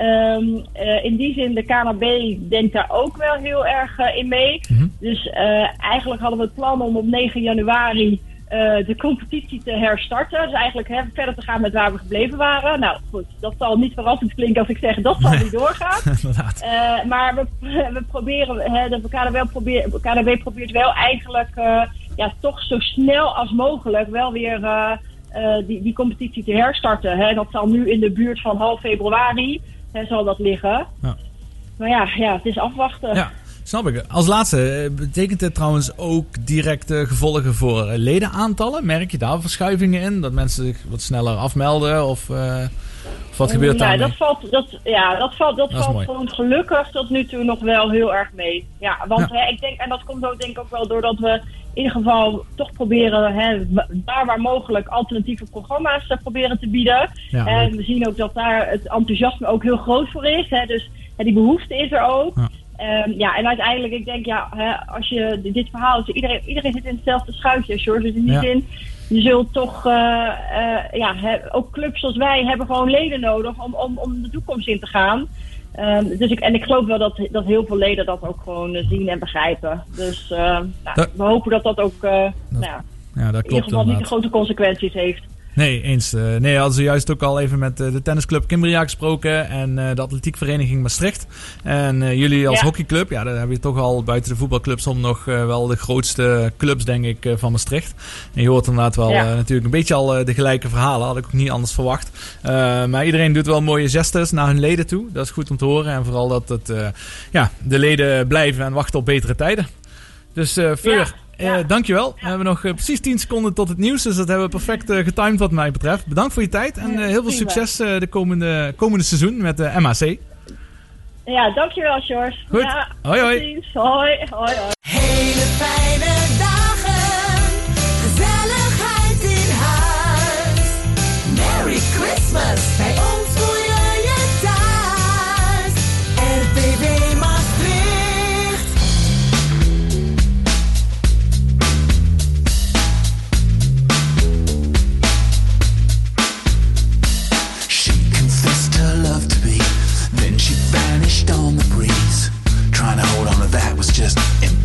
Um, uh, in die zin, de KNB denkt daar ook wel heel erg in mee. Mhm. Mm -hmm. Dus eigenlijk hadden we het plan om op 9 januari de competitie te herstarten. Dus eigenlijk hè, verder te gaan met waar we gebleven waren. Nou goed, dat zal niet verrassend klinken als ik zeg dat zal nee. niet doorgaan. maar we, we proberen, hè, de KNB, probeer, KNB probeert wel eigenlijk ja, toch zo snel als mogelijk wel weer die, die competitie te herstarten. Hè. Dat zal nu in de buurt van half februari hè, zal dat liggen. Ja. maar ja, ja, het is afwachten. Ja, snap ik. Als laatste, eh, betekent dit trouwens ook directe gevolgen voor eh, ledenaantallen? Merk je daar verschuivingen in? Dat mensen zich wat sneller afmelden? Of, eh, of wat gebeurt ja, daar? dat valt, dat, ja, dat valt, dat valt gewoon gelukkig tot nu toe nog wel heel erg mee. Ja, want Ja. Hè, ik denk, en dat komt ook denk ik ook wel doordat we in ieder geval toch proberen, hè, daar waar mogelijk, alternatieve programma's eh, proberen te bieden. Ja, en we zien ook dat daar het enthousiasme ook heel groot voor is. Hè, dus hè, die behoefte is er ook. Ja. Ehm, ja, en uiteindelijk, ik denk, ja, hè, als je dit- verhaal, iedereen, iedereen zit in hetzelfde schuitje, George. Dus in die Ja. zin, je zult toch, eh, eh, ja, hè, ook clubs zoals wij hebben gewoon leden nodig om, om, om de toekomst in te gaan. Ehm, dus ik, en ik geloof wel dat, dat heel veel leden dat ook gewoon eh, zien en begrijpen. Dus nou, Dat- we hopen dat dat ook eh, nou, ja, Ja, dat in ieder klopt geval niet de grote consequenties heeft. Nee, eens. eh, nee, hadden ze juist ook al even met eh, de tennisclub Kimbria gesproken en eh, de atletiekvereniging Maastricht. En jullie als Ja. hockeyclub, ja, daar heb je toch al buiten de voetbalclubs om nog wel de grootste clubs, denk ik, van Maastricht. En je hoort inderdaad wel Ja. natuurlijk een beetje al de gelijke verhalen. Had ik ook niet anders verwacht. Maar iedereen doet wel mooie gestes naar hun leden toe. Dat is goed om te horen. En vooral dat het, ja, de leden blijven en wachten op betere tijden. Dus Fleur, eh, dankjewel. We hebben nog eh, precies 10 seconden tot het nieuws. Dus dat hebben we perfect eh, getimed wat mij betreft. Bedankt voor je tijd. En eh, heel veel succes eh, de komende, komende seizoen met de MAC. Ja, dankjewel, George. Goed. Ja, Hoi, hoi. tot ziens. Hoi, hoi, hoi. Hele fijne dagen, gezelligheid in huis. Merry Christmas,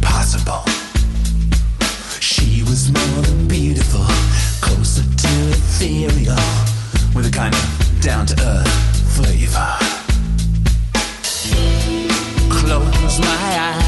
impossible. She was more than beautiful, closer to ethereal, with a kind of down to earth flavor. Close my eyes.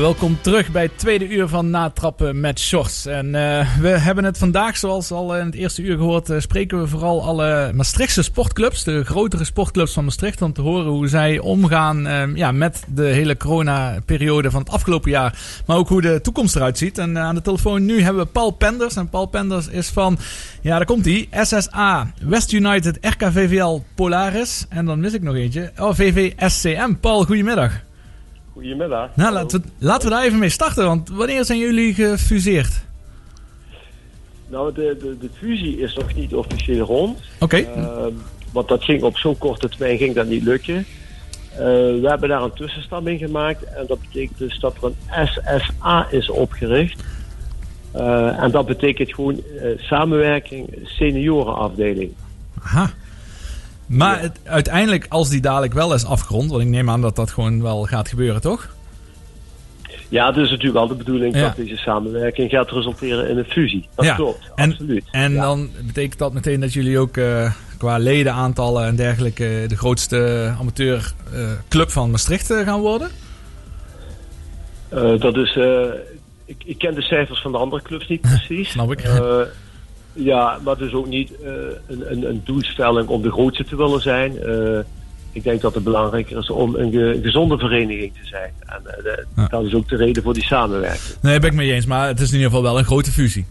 Welkom terug bij het tweede uur van Natrappen met Shorts. En eh, we hebben het vandaag, zoals al in het eerste uur gehoord, eh, spreken we vooral alle Maastrichtse sportclubs, de grotere sportclubs van Maastricht, om te horen hoe zij omgaan eh, ja, met de hele corona-periode van het afgelopen jaar. Maar ook hoe de toekomst eruit ziet. En eh, aan de telefoon nu hebben we Paul Penders. En Paul Penders is van, ja daar komt hij, SSA, West United, RKVVL, Polaris. En dan mis ik nog eentje, oh VVSCM. Paul, goedemiddag. Goedemiddag. Nou, laten we, laten we daar even mee starten, want wanneer zijn jullie gefuseerd? Nou, de, de, de fusie is nog niet officieel rond. Oké. Ehm, want dat ging op zo'n korte termijn ging dat niet lukken. Eh, we hebben daar een tussenstap in gemaakt. En dat betekent dus dat er een SSA is opgericht. Eh, en dat betekent gewoon eh, samenwerking seniorenafdeling. Aha. Maar het- uiteindelijk, als die dadelijk wel is afgerond, want ik neem aan dat dat gewoon wel gaat gebeuren, toch? Ja, het is natuurlijk wel de bedoeling Ja. dat deze samenwerking gaat resulteren in een fusie. Dat Ja. klopt, En, absoluut. en dan betekent dat meteen dat jullie ook eh, qua ledenaantallen en dergelijke de grootste amateurclub van Maastricht eh, gaan worden? Eh, dat is, eh, ik, ik ken de cijfers van de andere clubs niet precies. Snap ik. Ja, maar het is ook niet eh, een, een, een doelstelling om de grootste te willen zijn. Eh, ik denk dat het belangrijker is om een ge- gezonde vereniging te zijn. En eh, de- Ja. dat is ook de reden voor die samenwerking. Nee, ben ik mee eens, maar het is in ieder geval wel een grote fusie.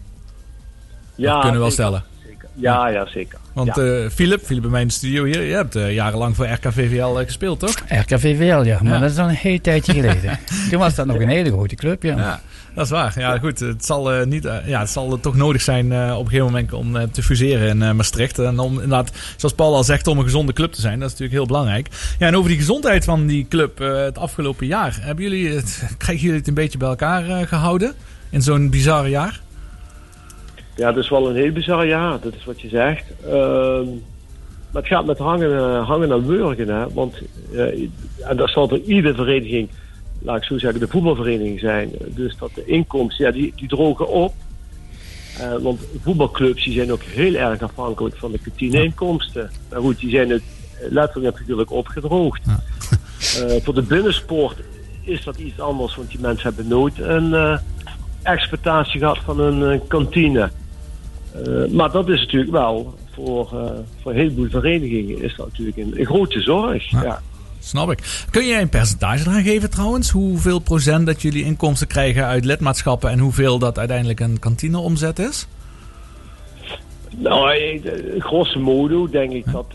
Ja, dat kunnen we wel zeker, stellen. Zeker. Ja, ja, zeker. Want ja. eh Philip, Philip bij mij in de studio hier, je hebt eh, jarenlang voor RKVVL gespeeld, toch? RKVVL, ja. Maar Ja. dat is al een hele tijdje geleden. Toen was dat nog een hele grote club, ja. Dat is waar. Ja, goed. Het zal, eh, niet, eh, ja, het zal toch nodig zijn eh, op een gegeven moment om te fuseren in Maastricht. En om inderdaad, zoals Paul al zegt, om een gezonde club te zijn. Dat is natuurlijk heel belangrijk. Ja, en over die gezondheid van die club het afgelopen jaar. Hebben jullie het, krijgen jullie het een beetje bij elkaar eh, gehouden? In zo'n bizarre jaar? Ja, dat is wel een heel bizar jaar, dat is wat je zegt. Ehm, maar het gaat met hangen, hangen en wurgen. Hè? Want, en dat zal er iedere vereniging, laat ik zo zeggen, de voetbalvereniging zijn. Dus dat de inkomsten, ja, die, die drogen op. Eh, want voetbalclubs die zijn ook heel erg afhankelijk van de kantineinkomsten. Maar goed, die zijn het letterlijk en figuurlijk opgedroogd. Eh, voor de binnensport is dat iets anders, want die mensen hebben nooit een eh, exploitatie gehad van een eh, kantine. Eh, maar dat is natuurlijk wel voor, eh, voor een heleboel verenigingen is dat natuurlijk een, een grote zorg. Ja. Snap ik. Kun jij een percentage eraan geven trouwens? Hoeveel procent dat jullie inkomsten krijgen uit lidmaatschappen en hoeveel dat uiteindelijk een kantineomzet is? Nou, eh, grosso modo denk ik dat eh,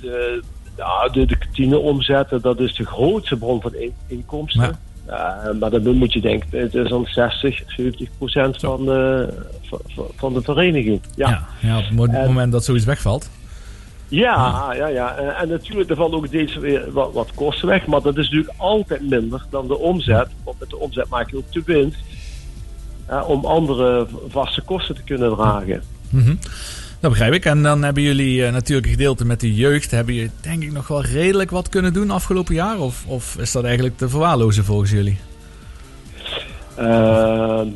de, ja, de, de kantine omzetten, dat is de grootste bron van in- inkomsten. Ja, maar dan moet je denken, het is dan 60, 70 procent van, de van, de vereniging. Ja. Ja, ja, op het mo- En- moment dat zoiets wegvalt. Ja, ja, ja. En, en natuurlijk, er valt ook steeds weer wat, wat kosten weg. Maar dat is natuurlijk altijd minder dan de omzet. Want met de omzet maak je ook de winst. eh, om andere vaste kosten te kunnen dragen. Mhm. Dat begrijp ik. En dan hebben jullie eh, natuurlijk een gedeelte met de jeugd. Hebben jullie denk ik nog wel redelijk wat kunnen doen afgelopen jaar? Of, of is dat eigenlijk te verwaarlozen volgens jullie? Ehm,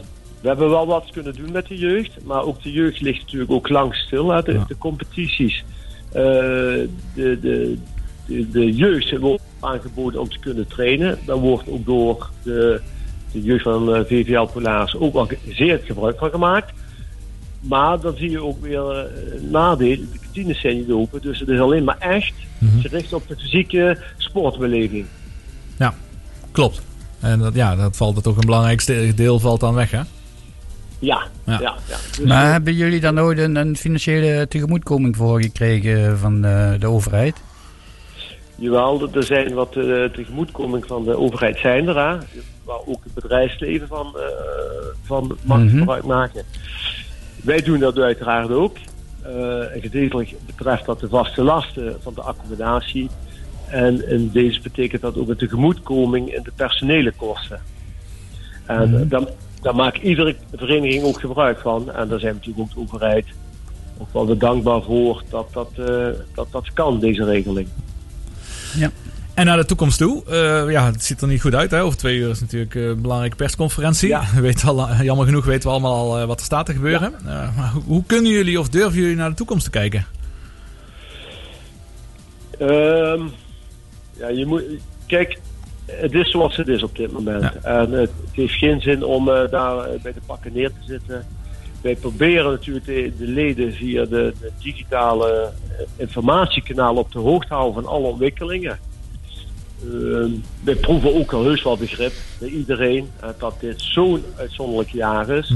we hebben wel wat kunnen doen met de jeugd. Maar ook de jeugd ligt natuurlijk ook lang stil. Hè, de, Ja. de competities. Eh, de, de, de, de jeugd wordt aangeboden om te kunnen trainen. Daar wordt ook door de, de jeugd van eh, VVL Polaris ook wel zeer gebruik van gemaakt. Maar dan zie je ook weer eh, nadeel. De kantines zijn niet open. Dus het is alleen maar echt Mhm. gericht op de fysieke sportbeleving. Ja, klopt. En dat, ja, dat valt er toch een belangrijk ste- deel valt dan weg, hè? Ja, Ja. ja. ja, Dus, Maar hebben jullie daar nooit een, een financiële tegemoetkoming voor gekregen van eh, de overheid? Jawel, er zijn wat uh, tegemoetkoming van de overheid zijn er, hè, waar ook het bedrijfsleven van, uh, van mag Mhm. gebruik maken. Wij doen dat uiteraard ook. Uh, en gedeeltelijk betreft dat de vaste lasten van de accommodatie. En in deze betekent dat ook een tegemoetkoming in de personele kosten. En Mhm. dan, daar maakt iedere vereniging ook gebruik van. En daar zijn we natuurlijk ook de overheid ook wel weer dankbaar voor dat dat, uh, dat, dat kan, deze regeling. Ja. En naar de toekomst toe. Uh, ja, het ziet er niet goed uit. Hè? Over twee uur is natuurlijk een belangrijke persconferentie. Ja. We weten al, jammer genoeg weten we allemaal al wat er staat te gebeuren. Ja. Uh, maar hoe, hoe, kunnen jullie of durven jullie naar de toekomst te kijken? Um, ja, je moet, kijk, het is zoals het is op dit moment. En het, heeft geen zin om eh, daar eh, bij de pakken neer te zitten. Wij proberen natuurlijk de, de leden via de, de digitale eh, informatiekanaal op de hoogte te houden van alle ontwikkelingen. Ehm, wij proeven ook al heus wel begrip bij iedereen eh, dat dit zo'n uitzonderlijk jaar is.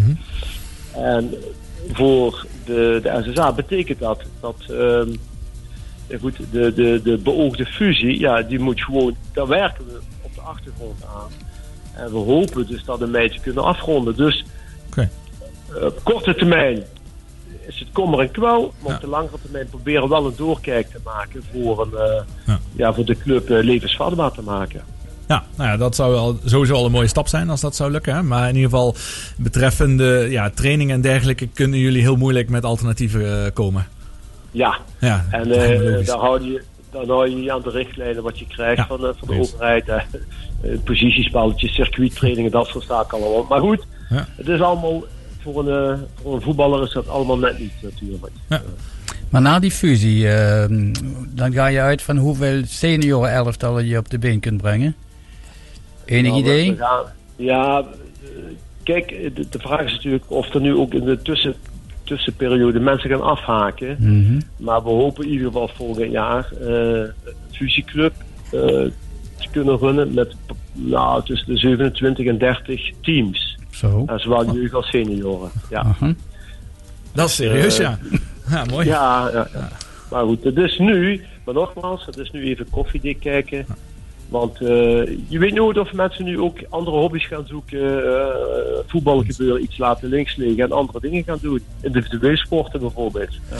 En voor de, de SSA betekent dat dat ehm, goed, de, de, de beoogde fusie, ja, die moet gewoon, daar werken we de achtergrond aan. En we hopen dus dat een meidje kunnen afronden. Dus eh, op korte termijn is het kommer en kwel. Maar op de langere termijn proberen we wel een doorkijk te maken voor, een, eh, ja. voor de club eh, levensvatbaar te maken. Ja, nou ja, dat zou al, sowieso al een mooie stap zijn als dat zou lukken. Hè? Maar in ieder geval, betreffende ja, training en dergelijke, kunnen jullie heel moeilijk met alternatieven komen. Ja, Ja, en eh logisch. Dan hou je aan de richtlijnen wat je krijgt van, eh, van de overheid. eh, eh, positiespelletjes, circuittrainingen, dat soort zaken allemaal. Maar goed, Ja. het is allemaal voor een, eh, voor een voetballer is dat allemaal net niet natuurlijk. Maar na die fusie, ehm, dan ga je uit van hoeveel senioren elftallen je op de been kunt brengen. Enig Nou, idee? gaan- ja, kijk, de, de vraag is natuurlijk of er nu ook in de tussen, tussenperiode mensen gaan afhaken. Mhm. Maar we hopen in ieder geval volgend jaar eh, een fusieclub eh, te kunnen runnen met nou, tussen de 27 en 30 teams. Zo. En zowel jeugd als senioren. Ja. Dat is serieus, Eh, ja. Ja, mooi. Ja, ja, ja. maar goed, het is nu, maar nogmaals, het is nu even koffiedik kijken. Want eh, je weet nooit of mensen nu ook andere hobby's gaan zoeken. eh voetbal gebeuren, iets laten links liggen en andere dingen gaan doen. Individueel sporten bijvoorbeeld. Ja.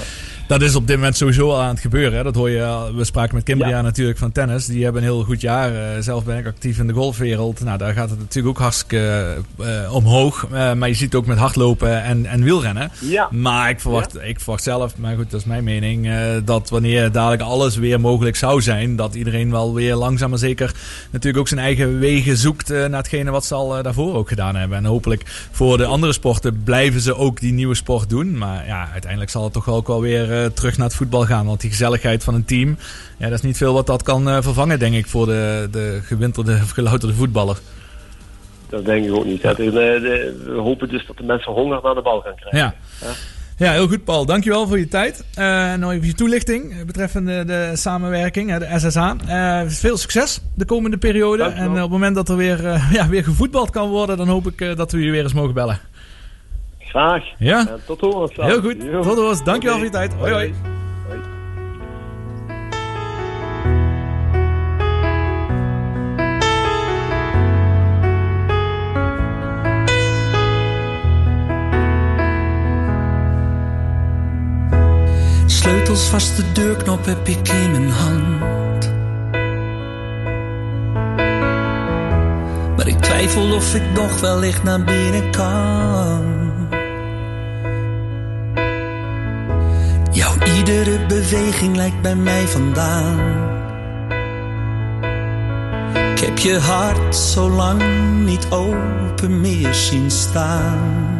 Dat is op dit moment sowieso al aan het gebeuren. Hè? Dat hoor je. al. We spraken met Kimbria natuurlijk van tennis. Die hebben een heel goed jaar. Eh, zelf ben ik actief in de golfwereld. Nou, daar gaat het natuurlijk ook hartstikke eh, omhoog. Eh, maar je ziet het ook met hardlopen en, en wielrennen. Ja. Maar ik verwacht, ik verwacht zelf, maar goed, dat is mijn mening. eh, dat wanneer dadelijk alles weer mogelijk zou zijn. Dat iedereen wel weer langzaam maar zeker natuurlijk ook zijn eigen wegen zoekt. eh, naar hetgene wat ze al eh, daarvoor ook gedaan hebben. En hopelijk voor de andere sporten blijven ze ook die nieuwe sport doen. Maar ja, uiteindelijk zal het toch ook wel weer eh, terug naar het voetbal gaan. Want die gezelligheid van een team, ja, dat is niet veel wat dat kan eh, vervangen, denk ik, voor de, de gewinterde of gelouterde voetballer. Dat denk ik ook niet. de- we hopen dus dat de mensen honger naar de bal gaan krijgen. Ja. Ja, heel goed, Paul. Dankjewel voor je tijd. Eh en nog even je toelichting eh, betreffende de samenwerking, de SSA. Eh, veel succes de komende periode. En eh, op het moment dat er weer, eh, ja, weer gevoetbald kan worden, dan hoop ik eh, dat we je weer eens mogen bellen. Graag. Ja? En tot horens. dan. Heel goed. Jo. Tot horens. Dankjewel voor je tijd. Hoi, hoi. Sleutels vast, de deurknop heb ik in mijn hand. Maar ik twijfel of ik nog wellicht naar binnen kan. Jouw iedere beweging lijkt bij mij vandaan. Ik heb je hart zo lang niet open meer zien staan.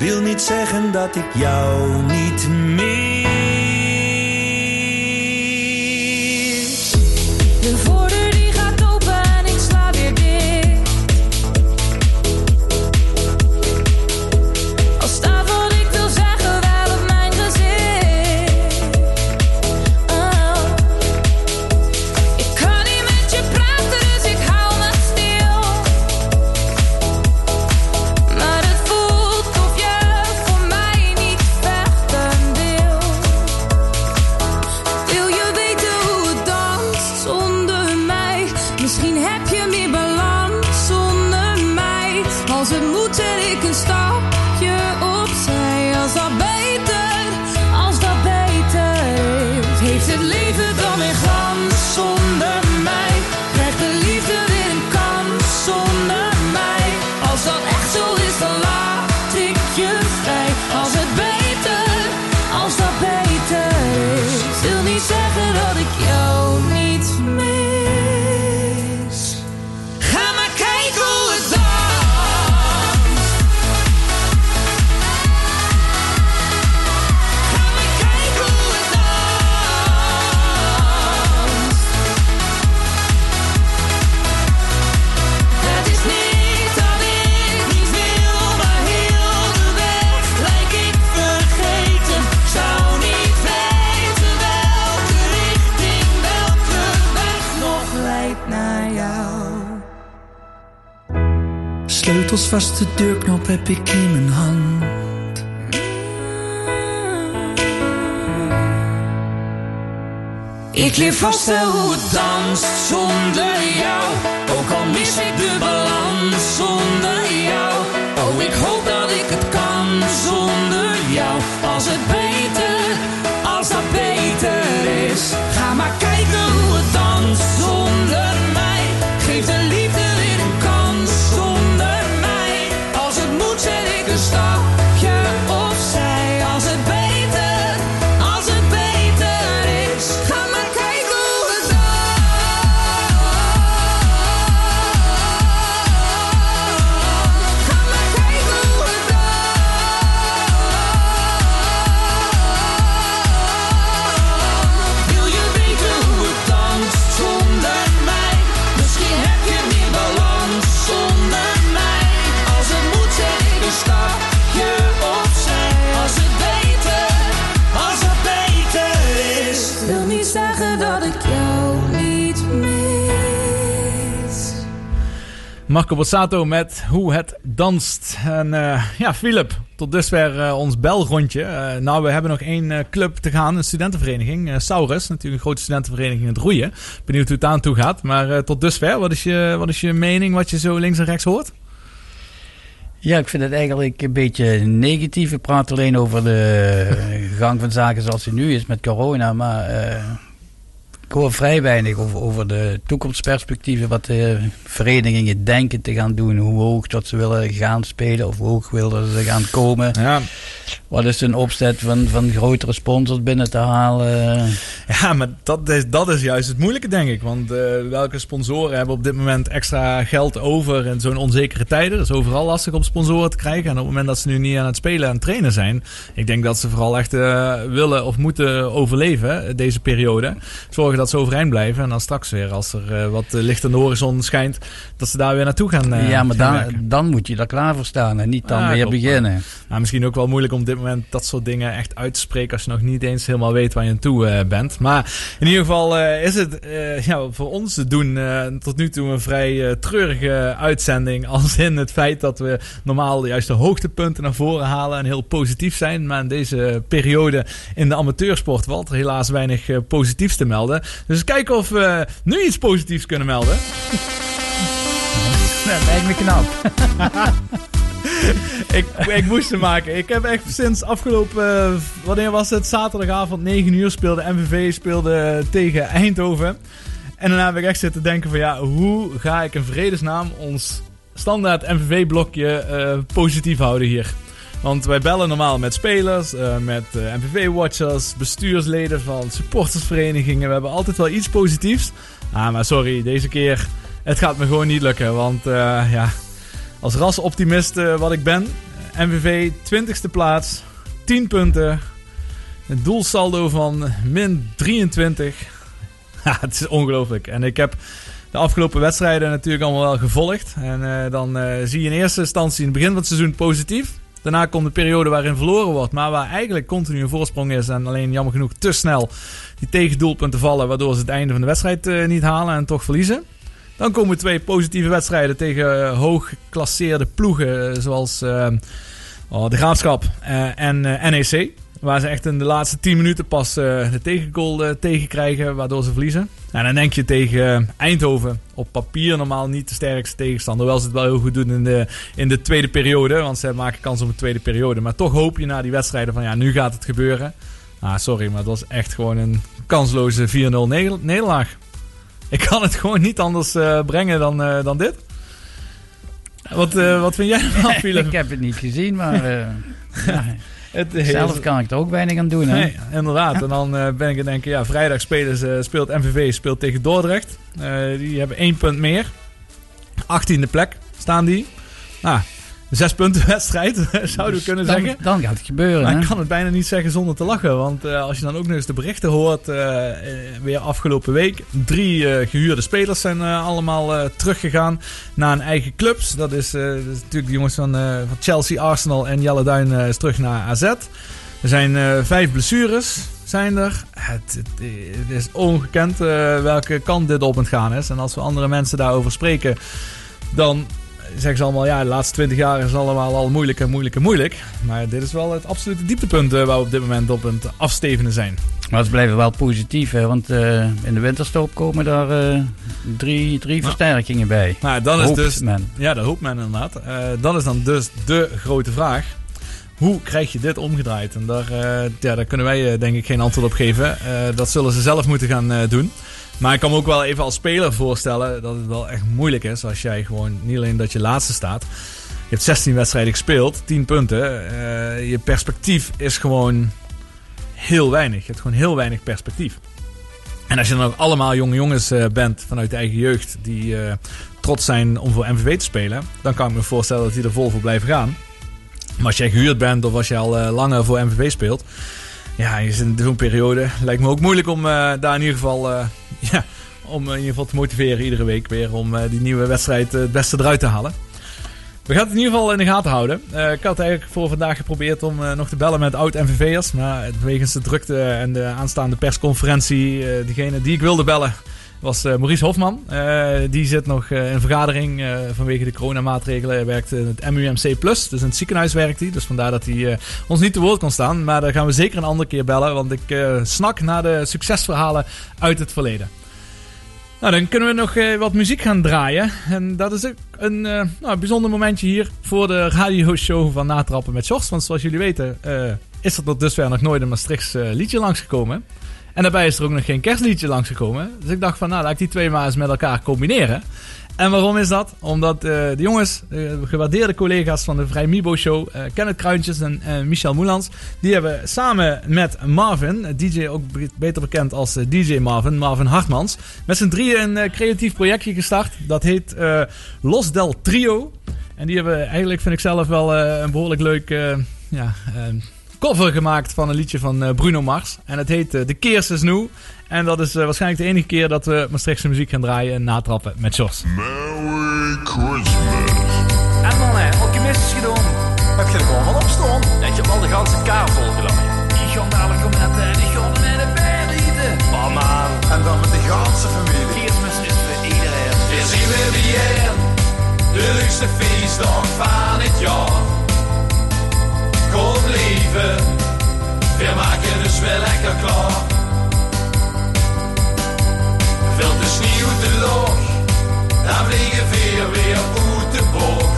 wil niet zeggen dat ik jou niet mis. Sleutels vast, de deurknop heb ik in mijn hand. Ik leer vast wel hoe het danst zonder jou. Ook al mis ik de balans zonder jou. Oh, ik hoop dat ik het kan zonder jou. Als het beter, als dat beter is. Ga maar kijken hoe het danst zonder Marco Borsato met Hoe het danst. En eh, ja, Philip, tot dusver eh, ons belrondje. Eh, nou, we hebben nog één club te gaan, een studentenvereniging. Saurus, natuurlijk een grote studentenvereniging in het roeien. Benieuwd hoe het aan toe gaat. Maar tot dusver, wat is, je, wat is je mening, wat je zo links en rechts hoort? Ja, ik vind het eigenlijk een beetje negatief. We praten alleen over de gang van zaken zoals die nu is met corona. Maar ik hoor vrij weinig over, over de toekomstperspectieven. Wat de verenigingen denken te gaan doen. Hoe hoog dat ze willen gaan spelen. Of hoe hoog willen ze gaan komen. Ja. Wat is hun opzet van, van grotere sponsors binnen te halen? Ja, maar dat is, dat is juist het moeilijke, denk ik. Want eh, welke sponsoren hebben op dit moment extra geld over in zo'n onzekere tijden? Dat is overal lastig om sponsoren te krijgen. En op het moment dat ze nu niet aan het spelen en trainen zijn, ik denk dat ze vooral echt eh, willen of moeten overleven eh, deze periode. Zorgen dat ze overeind blijven. En dan straks weer, als er eh, wat eh, licht aan de horizon schijnt, dat ze daar weer naartoe gaan. eh, ja, maar gaan dan, werken. dan moet je daar klaar voor staan en niet dan Ja, weer klopt, beginnen. maar- maar misschien ook wel moeilijk om op dit moment dat soort dingen echt uit te spreken als je nog niet eens helemaal weet waar je aan toe bent. Maar in ieder geval is het ja, voor ons te doen tot nu toe een vrij treurige uitzending. Als in het feit dat we normaal juist de hoogtepunten naar voren halen en heel positief zijn. Maar in deze periode in de amateursport valt er helaas weinig positiefs te melden. Dus kijken of we nu iets positiefs kunnen melden. Dat lijkt me knap. ik, ik moest hem maken. Ik heb echt sinds afgelopen, eh, wanneer was het? Zaterdagavond 9 uur speelde MVV speelde tegen Eindhoven. En daarna heb ik echt zitten denken van ja, hoe ga ik in vredesnaam ons standaard MVV-blokje eh, positief houden hier? Want wij bellen normaal met spelers, eh, met eh, MVV-watchers, bestuursleden van supportersverenigingen. We hebben altijd wel iets positiefs. Ah, maar sorry, deze keer, het gaat me gewoon niet lukken. Want eh, ja, als rasoptimist wat ik ben, MVV 20ste plaats, 10 punten. Een doelsaldo van min 23. Ja, het is ongelooflijk. En ik heb de afgelopen wedstrijden natuurlijk allemaal wel gevolgd. En dan zie je in eerste instantie in het begin van het seizoen positief. Daarna komt de periode waarin verloren wordt, maar waar eigenlijk continu een voorsprong is. En alleen jammer genoeg te snel die tegendoelpunten vallen, waardoor ze het einde van de wedstrijd eh, niet halen en toch verliezen. Dan komen twee positieve wedstrijden tegen eh, hoog geclasseerde ploegen, eh, zoals oh, de Graafschap en NEC. Waar ze echt in de laatste 10 minuten pas eh, de tegengoal eh, tegenkrijgen, waardoor ze verliezen. En dan denk je tegen eh, Eindhoven, op papier normaal niet de sterkste tegenstander. Hoewel ze het wel heel goed doen in de, in de tweede periode, want ze maken kans op een tweede periode. Maar toch hoop je na die wedstrijden van ja, nu gaat het gebeuren. Ah, sorry, maar het was echt gewoon een kansloze 4-0 neder- nederlaag. Ik kan het gewoon niet anders brengen dan, dan dit. Wat, wat vind jij ervan, Philip? ik heb het niet gezien, maar... Het Zelf kan ik er ook weinig aan doen. Hè? Nee, inderdaad. En dan eh, ben ik aan het denken, ja, vrijdag spelen ze, speelt MVV speelt tegen Dordrecht. Eh, die hebben één punt meer. 18e plek staan die. Nou, zes punten wedstrijd, zouden we kunnen dan, zeggen. Dan gaat het gebeuren. Maar hè? ik kan het bijna niet zeggen zonder te lachen. Want eh, als je dan ook nog eens de berichten hoort, eh, eh, weer afgelopen week. Drie eh, gehuurde spelers zijn allemaal teruggegaan naar hun eigen clubs. Dat is, dat is natuurlijk de jongens van, van Chelsea, Arsenal en Jelle Duin is terug naar AZ. Er zijn vijf blessures. Zijn er. Het, het, het is ongekend welke kant dit op het gaan is. En als we andere mensen daarover spreken, dan zeggen ze allemaal, ja, de laatste 20 jaar is allemaal al moeilijk en moeilijk en moeilijk. Maar dit is wel het absolute dieptepunt eh, waar we op dit moment op het afstevenen zijn. Maar ze blijven wel positief, hè? want eh, in de winterstop komen daar eh, drie, drie versterkingen bij. Nou, dan is Hoopt dus, men. Ja, dat hoopt men inderdaad. Eh dan is dan dus de grote vraag. Hoe krijg je dit omgedraaid? En daar, ja, daar kunnen wij denk ik geen antwoord op geven. Dat zullen ze zelf moeten gaan doen. Maar ik kan me ook wel even als speler voorstellen dat het wel echt moeilijk is als jij gewoon niet alleen dat je laatste staat. Je hebt 16 wedstrijden gespeeld, 10 punten. Eh, je perspectief is gewoon heel weinig. Je hebt gewoon heel weinig perspectief. En als je dan ook allemaal jonge jongens eh, bent vanuit de eigen jeugd die eh, trots zijn om voor MVV te spelen, dan kan ik me voorstellen dat die er vol voor blijven gaan. Maar als jij gehuurd bent of als je al eh, langer voor MVV speelt, ja, zit in zo'n periode, lijkt me ook moeilijk om eh, daar in ieder geval, eh, ja, om in ieder geval te motiveren iedere week weer om eh, die nieuwe wedstrijd het beste eruit te halen. We gaan het in ieder geval in de gaten houden. Ik had eigenlijk voor vandaag geprobeerd om nog te bellen met oud-MVV'ers. Maar wegens de drukte en de aanstaande persconferentie, eh diegene die ik wilde bellen, was eh, Maurice Hofman. Eh, die zit nog eh, in een vergadering vanwege de coronamaatregelen. Hij werkt in het MUMC+, dus in het ziekenhuis werkt hij. Dus vandaar dat hij ons niet te woord kon staan. Maar daar gaan we zeker een andere keer bellen, want ik snak naar de succesverhalen uit het verleden. Nou, dan kunnen we nog wat muziek gaan draaien. En dat is ook een nou, bijzonder momentje hier voor de radioshow van Natrappen met Sjors. Want zoals jullie weten is er tot dusver nog nooit een Maastrichts liedje langsgekomen. En daarbij is er ook nog geen kerstliedje langsgekomen. Dus ik dacht van, nou, laat ik die twee maar eens met elkaar combineren. En waarom is dat? Omdat eh, de jongens, eh, gewaardeerde collega's van de Vrij Mibo Show, eh Kenneth Kruintjes en Michel Moelans, die hebben samen met Marvin, DJ ook be- beter bekend als DJ Marvin, Marvin Hartmans, met z'n drieën een creatief projectje gestart. Dat heet Los del Trio. En die hebben eigenlijk, vind ik zelf wel een behoorlijk leuk ja, cover gemaakt van een liedje van eh, Bruno Mars. En het heet eh, De Keers is Nieuw. En dat is eh, waarschijnlijk de enige keer dat we Maastrichtse muziek gaan draaien en natrappen met Sjors. Merry Christmas. En dan, hè, alchemist gedaan. Heb je er gewoon van opstaan? Dat je al de ganse kaart volgeladen. Die gaan dadelijk om net, eh, die gaan met de beer eten. Man. En dan met de ganse familie. Kerstmis is voor iedereen. Weer zien we weer de leukste feestdag van het jaar. Kom leven, we maken dus wel lekker klaar. Veel te sneeuw te loog, dan vliegen we weer uit de boog.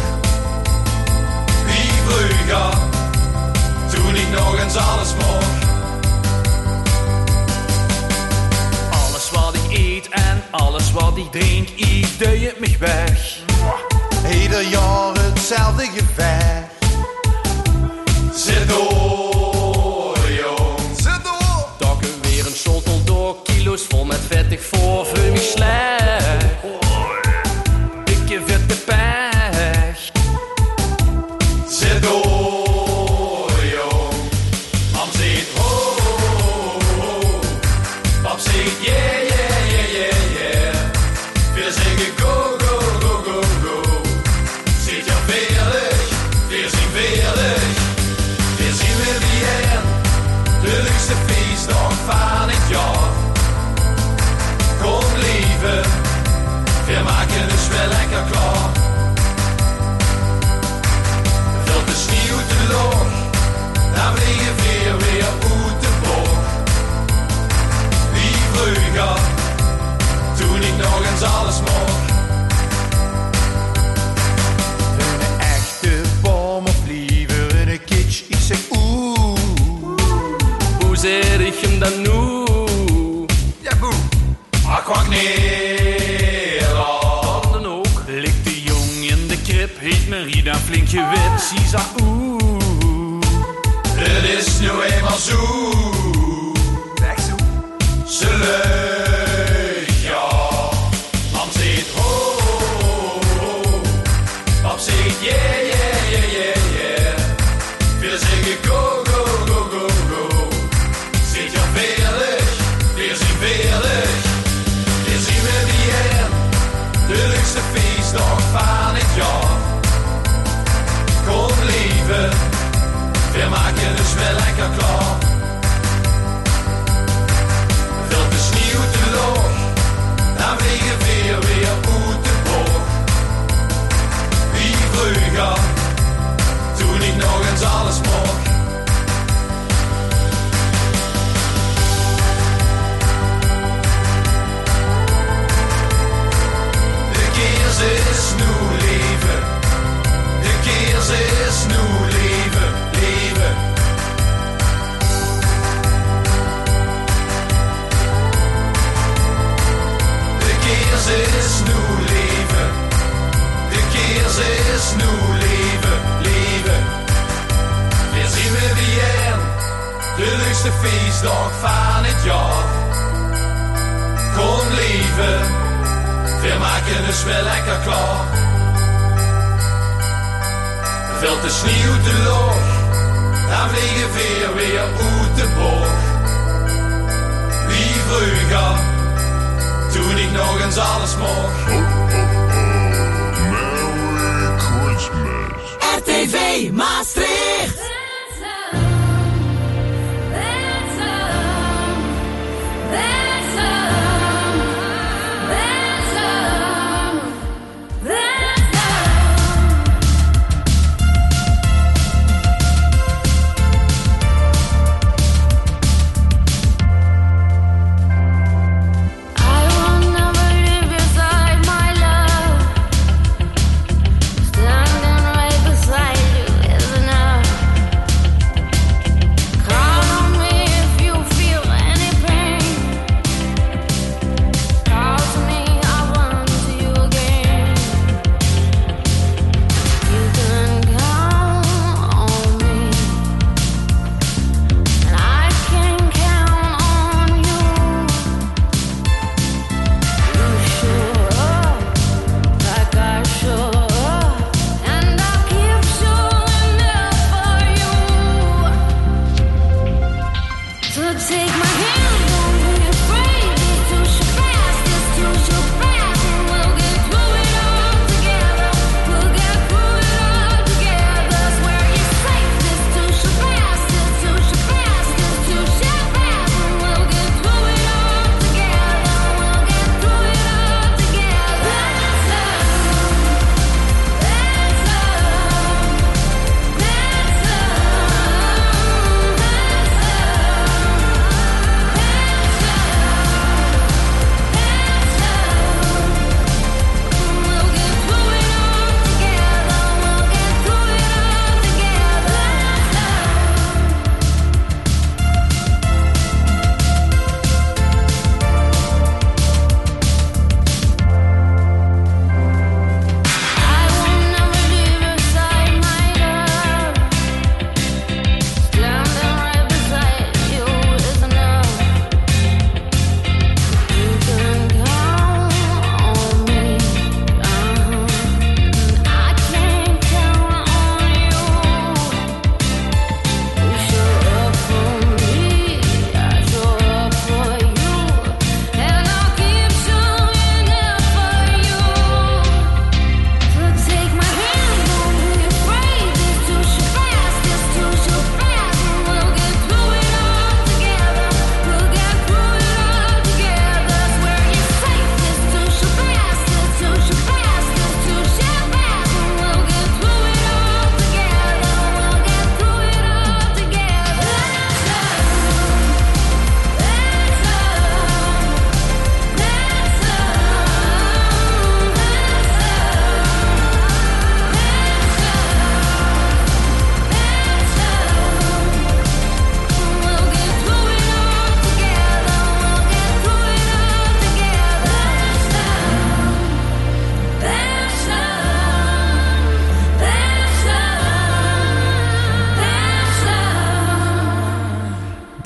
Wie vroeger, toen ik nog eens alles mocht. Alles wat ik eet en alles wat ik drink, ik doe het me weg. Ieder jaar hetzelfde gevecht. Jong. Zit door. Dakken weer een schotel door, kilo's vol met vettig voor, me dan nu? Ja, boe. Neer. Wat dan ook. Ligt de jong in de krib, heet Marie dan flink gewit. Zie ze oeh. Het is nu eenmaal zo. Echt zo. Ze leuk, alles mocht.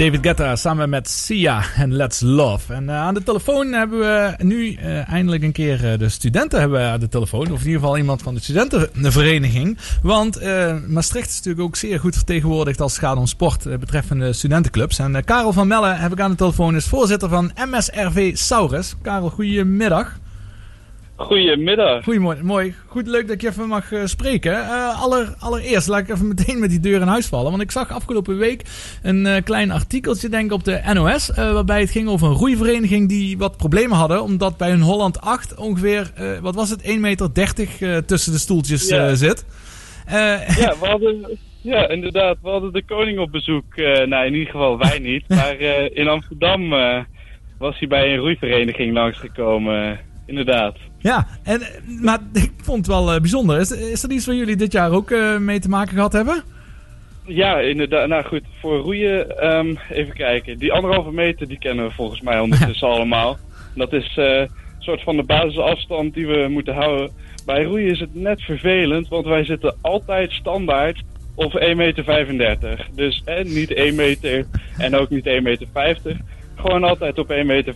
David Guetta samen met Sia en Let's Love. En eh, aan de telefoon hebben we nu eh, eindelijk een keer eh, de studenten hebben aan de telefoon. Of in ieder geval iemand van de studentenvereniging. Want Maastricht is natuurlijk ook zeer goed vertegenwoordigd als het gaat om sport betreffende studentenclubs. En Karel van Melle heb ik aan de telefoon, is voorzitter van MSRV Saurus. Karel, goedemiddag. Goedemiddag. Goedemorgen, mooi. Goed, leuk dat ik je even mag eh, spreken. Eh, aller, allereerst laat ik even meteen met die deur in huis vallen. Want ik zag afgelopen week een eh, klein artikeltje, denk ik, op de NOS. waarbij het ging over een roeivereniging die wat problemen hadden. Omdat bij hun Holland 8 ongeveer, wat was het, 1,30 meter eh, tussen de stoeltjes Ja. zit. Ja, we hadden, ja, inderdaad. We hadden de koning op bezoek. nou, in ieder geval wij niet. Maar in Amsterdam was hij bij een roeivereniging langsgekomen. inderdaad. Ja, en, eh, maar ik vond het wel eh, bijzonder. Is, is er iets waar jullie dit jaar ook eh, mee te maken gehad hebben? Ja, inderdaad. Nou goed, voor roeien, ehm, even kijken. Die anderhalve meter, die kennen we volgens mij ondertussen allemaal. Dat is een soort van de basisafstand die we moeten houden. Bij roeien is het net vervelend, want wij zitten altijd standaard op 1,35 meter. Dus eh, niet 1 meter en ook niet 1,50 meter. Gewoon altijd op 1,35 meter.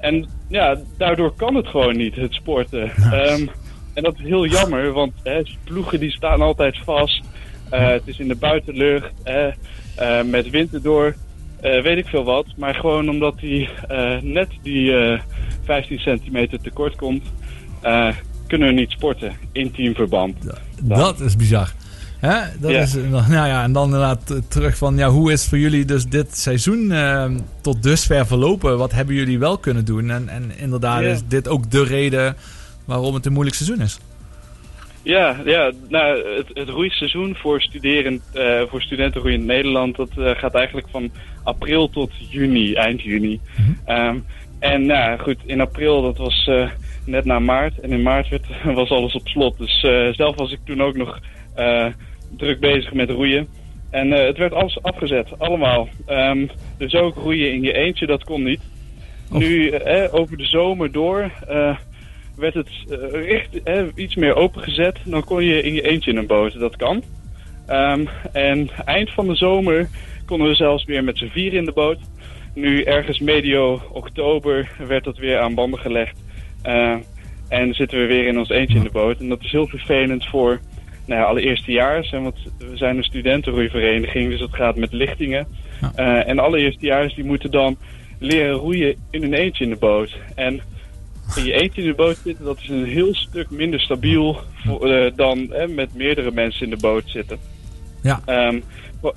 En ja, daardoor kan het gewoon niet, het sporten. Ehm, en dat is heel jammer, want hè, ploegen die staan altijd vast. Eh, het is in de buitenlucht, eh, met wind erdoor, eh, weet ik veel wat. Maar gewoon omdat hij net die eh, 15 centimeter tekort komt, kunnen we niet sporten in teamverband. Dat is bizar. Hè? Dat is, eh, nou ja, en dan inderdaad terug van, ja, hoe is voor jullie dus dit seizoen eh, tot dusver verlopen? Wat hebben jullie wel kunnen doen? En, en inderdaad is dit ook de reden waarom het een moeilijk seizoen is. Ja, ja nou, het, het roeiseizoen voor, studeren, eh voor studenten roeien in Nederland, dat eh, gaat eigenlijk van april tot juni, eind juni. Ehm, en nou goed, in april, dat was net na maart. En in maart werd, was alles op slot. Dus zelf was ik toen ook nog druk bezig met roeien. En eh, het werd alles afgezet, allemaal. Ehm, dus ook roeien in je eentje, dat kon niet. Nu, eh, over de zomer door, eh, werd het eh, richt, eh, iets meer opengezet. Dan kon je in je eentje in een boot, dat kan. Ehm, en eind van de zomer konden we zelfs weer met z'n vier in de boot. Nu ergens medio oktober werd dat weer aan banden gelegd. Eh, en zitten we weer in ons eentje in de boot. En dat is heel vervelend voor nou ja, alle eerstejaars. hè, Want we zijn een studentenroeivereniging, dus dat gaat met lichtingen. Eh, en alle eerstejaars die moeten dan leren roeien in een eentje in de boot. En in je eentje in de boot zitten, dat is een heel stuk minder stabiel voor, eh, dan met meerdere mensen in de boot zitten. Ja. Ehm,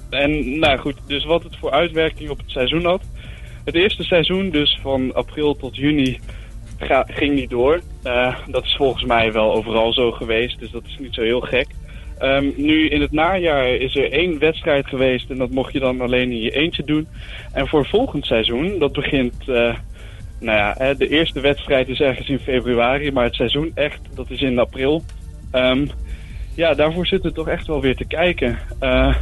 en nou goed, dus wat het voor uitwerking op het seizoen had. Het eerste seizoen, dus van april tot juni, ga- ging niet door. Eh, dat is volgens mij wel overal zo geweest, dus dat is niet zo heel gek. Ehm, nu in het najaar is er één wedstrijd geweest en dat mocht je dan alleen in je eentje doen. En voor volgend seizoen, dat begint, eh, nou ja, de eerste wedstrijd is ergens in februari, maar het seizoen echt, dat is in april. Ehm, ja, daarvoor zitten we toch echt wel weer te kijken. Eh,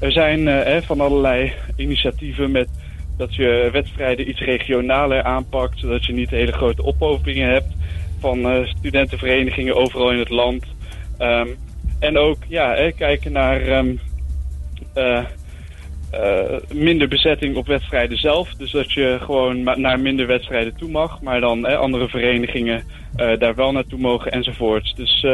er zijn eh, van allerlei initiatieven met dat je wedstrijden iets regionaler aanpakt, zodat je niet hele grote ophopingen hebt van studentenverenigingen overal in het land. Ehm, en ook ja, hè, kijken naar ehm, eh, eh, minder bezetting op wedstrijden zelf. Dus dat je gewoon naar minder wedstrijden toe mag, maar dan hè, andere verenigingen eh, daar wel naartoe mogen enzovoorts. Dus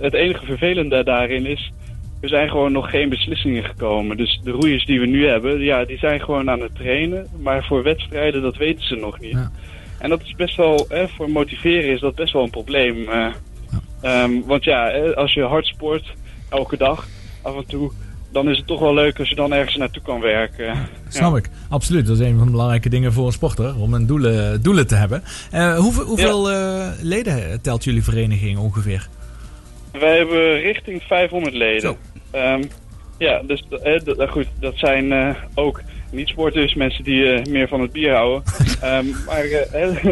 het enige vervelende daarin is, er zijn gewoon nog geen beslissingen gekomen. Dus de roeiers die we nu hebben, ja, die zijn gewoon aan het trainen. Maar voor wedstrijden, dat weten ze nog niet. En dat is best wel, hè, voor motiveren is dat best wel een probleem. Eh. Ehm, want ja, hè, als je hard sport, elke dag, af en toe, dan is het toch wel leuk als je dan ergens naartoe kan werken. Snap ik. Absoluut. Dat is een van de belangrijke dingen voor een sporter. Om een doelen, doelen te hebben. Eh, hoeveel hoeveel eh, leden telt jullie vereniging ongeveer? Wij hebben richting 500 leden. Ehm, ja, dus eh, eh, goed, dat zijn eh, ook niet-sporters, mensen die eh, meer van het bier houden. Ehm, maar, eh,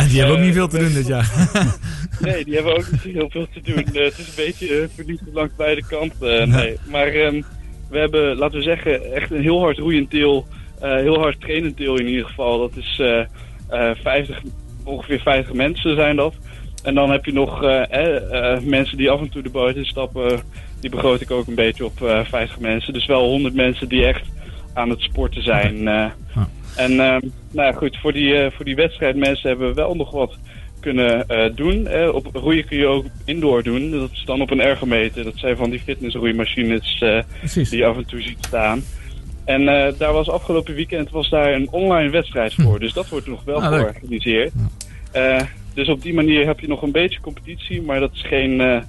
En die hebben ook eh, niet veel te doen dit jaar. Nee, die hebben ook niet heel veel te doen. Eh, het is een beetje uh, verliefd langs beide kanten. eh, nee. Maar ehm, we hebben, laten we zeggen, echt een heel hard roeiend deel. eh, heel hard trainend deel in ieder geval. Dat is eh, eh, 50, ongeveer 50 mensen zijn dat. En dan heb je nog eh, eh, eh, mensen die af en toe de boot instappen. Die begroot ik ook een beetje op eh 50 mensen. Dus wel 100 mensen die echt aan het sporten zijn. eh. En ehm, nou ja, goed, voor die, eh, voor die wedstrijdmensen hebben we wel nog wat kunnen eh, doen. Eh, op roeien kun je ook indoor doen. Dat is dan op een ergometer. Dat zijn van die fitnessroeimachines eh, die je af en toe ziet staan. En daar was afgelopen weekend was daar een online wedstrijd voor. Dus dat wordt nog wel Ah, georganiseerd. Dus op die manier heb je nog een beetje competitie, maar dat is geen,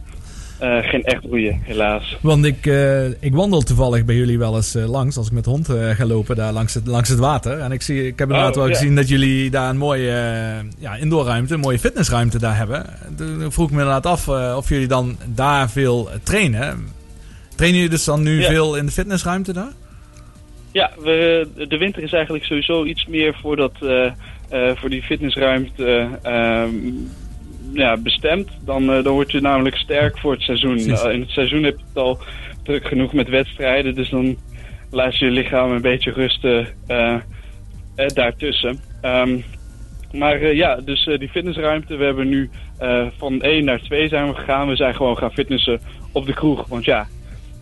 eh, geen echt roeien, helaas. Want ik, eh, ik wandel toevallig bij jullie wel eens eh, langs als ik met de hond ga lopen daar langs het, langs het water. En ik, zie, ik heb inderdaad Oh, wel ja. gezien dat jullie daar een mooie ja, indoorruimte, een mooie fitnessruimte daar hebben. Toen vroeg ik me inderdaad af of jullie dan daar veel trainen. Trainen jullie dus dan nu Ja. veel in de fitnessruimte daar? Ja, we, de winter is eigenlijk sowieso iets meer voor, dat, voor die fitnessruimte ja, bestemd. Dan, eh, dan word je namelijk sterk voor het seizoen. Nou, in het seizoen heb je het al druk genoeg met wedstrijden. Dus dan laat je je lichaam een beetje rusten eh, eh, daartussen. Ehm, maar eh, ja, dus eh, die fitnessruimte, we hebben nu eh, van 1 naar 2 zijn we gegaan. We zijn gewoon gaan fitnessen op de kroeg. Want ja,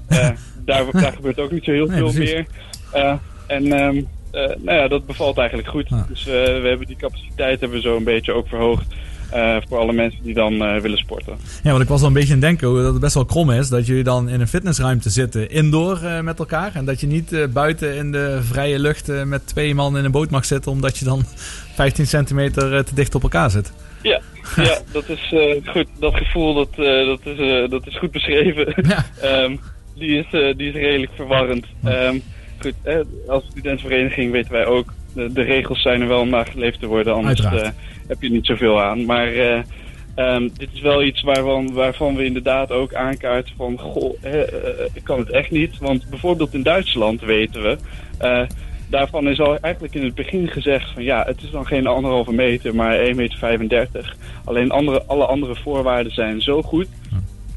eh, daar, daar gebeurt ook niet zo heel Nee, veel precies. meer. Eh, en ehm, eh, nou ja, dat bevalt eigenlijk goed. Dus eh, we hebben die capaciteit hebben we zo een beetje ook verhoogd. Eh, voor alle mensen die dan eh, willen sporten. Ja, want ik was al een beetje aan het denken dat het best wel krom is dat jullie dan in een fitnessruimte zitten, indoor eh, met elkaar. En dat je niet buiten in de vrije lucht met twee man in een boot mag zitten, omdat je dan 15 centimeter te dicht op elkaar zit. Ja, ja dat is goed. Dat gevoel dat, dat, is, dat is goed beschreven. Ehm, die, is, die is redelijk verwarrend. Ehm, goed, eh, als studentenvereniging weten wij ook, de, de regels zijn er wel om nageleefd te worden, anders. Heb je niet zoveel aan. Maar eh, ehm, dit is wel iets waarvan, waarvan we inderdaad ook aankaarten van, goh, eh, ik kan het echt niet. Want bijvoorbeeld in Duitsland weten we, eh, daarvan is al eigenlijk in het begin gezegd van ja, het is dan geen anderhalve meter, maar 1,35 meter. Alleen andere, alle andere voorwaarden zijn zo goed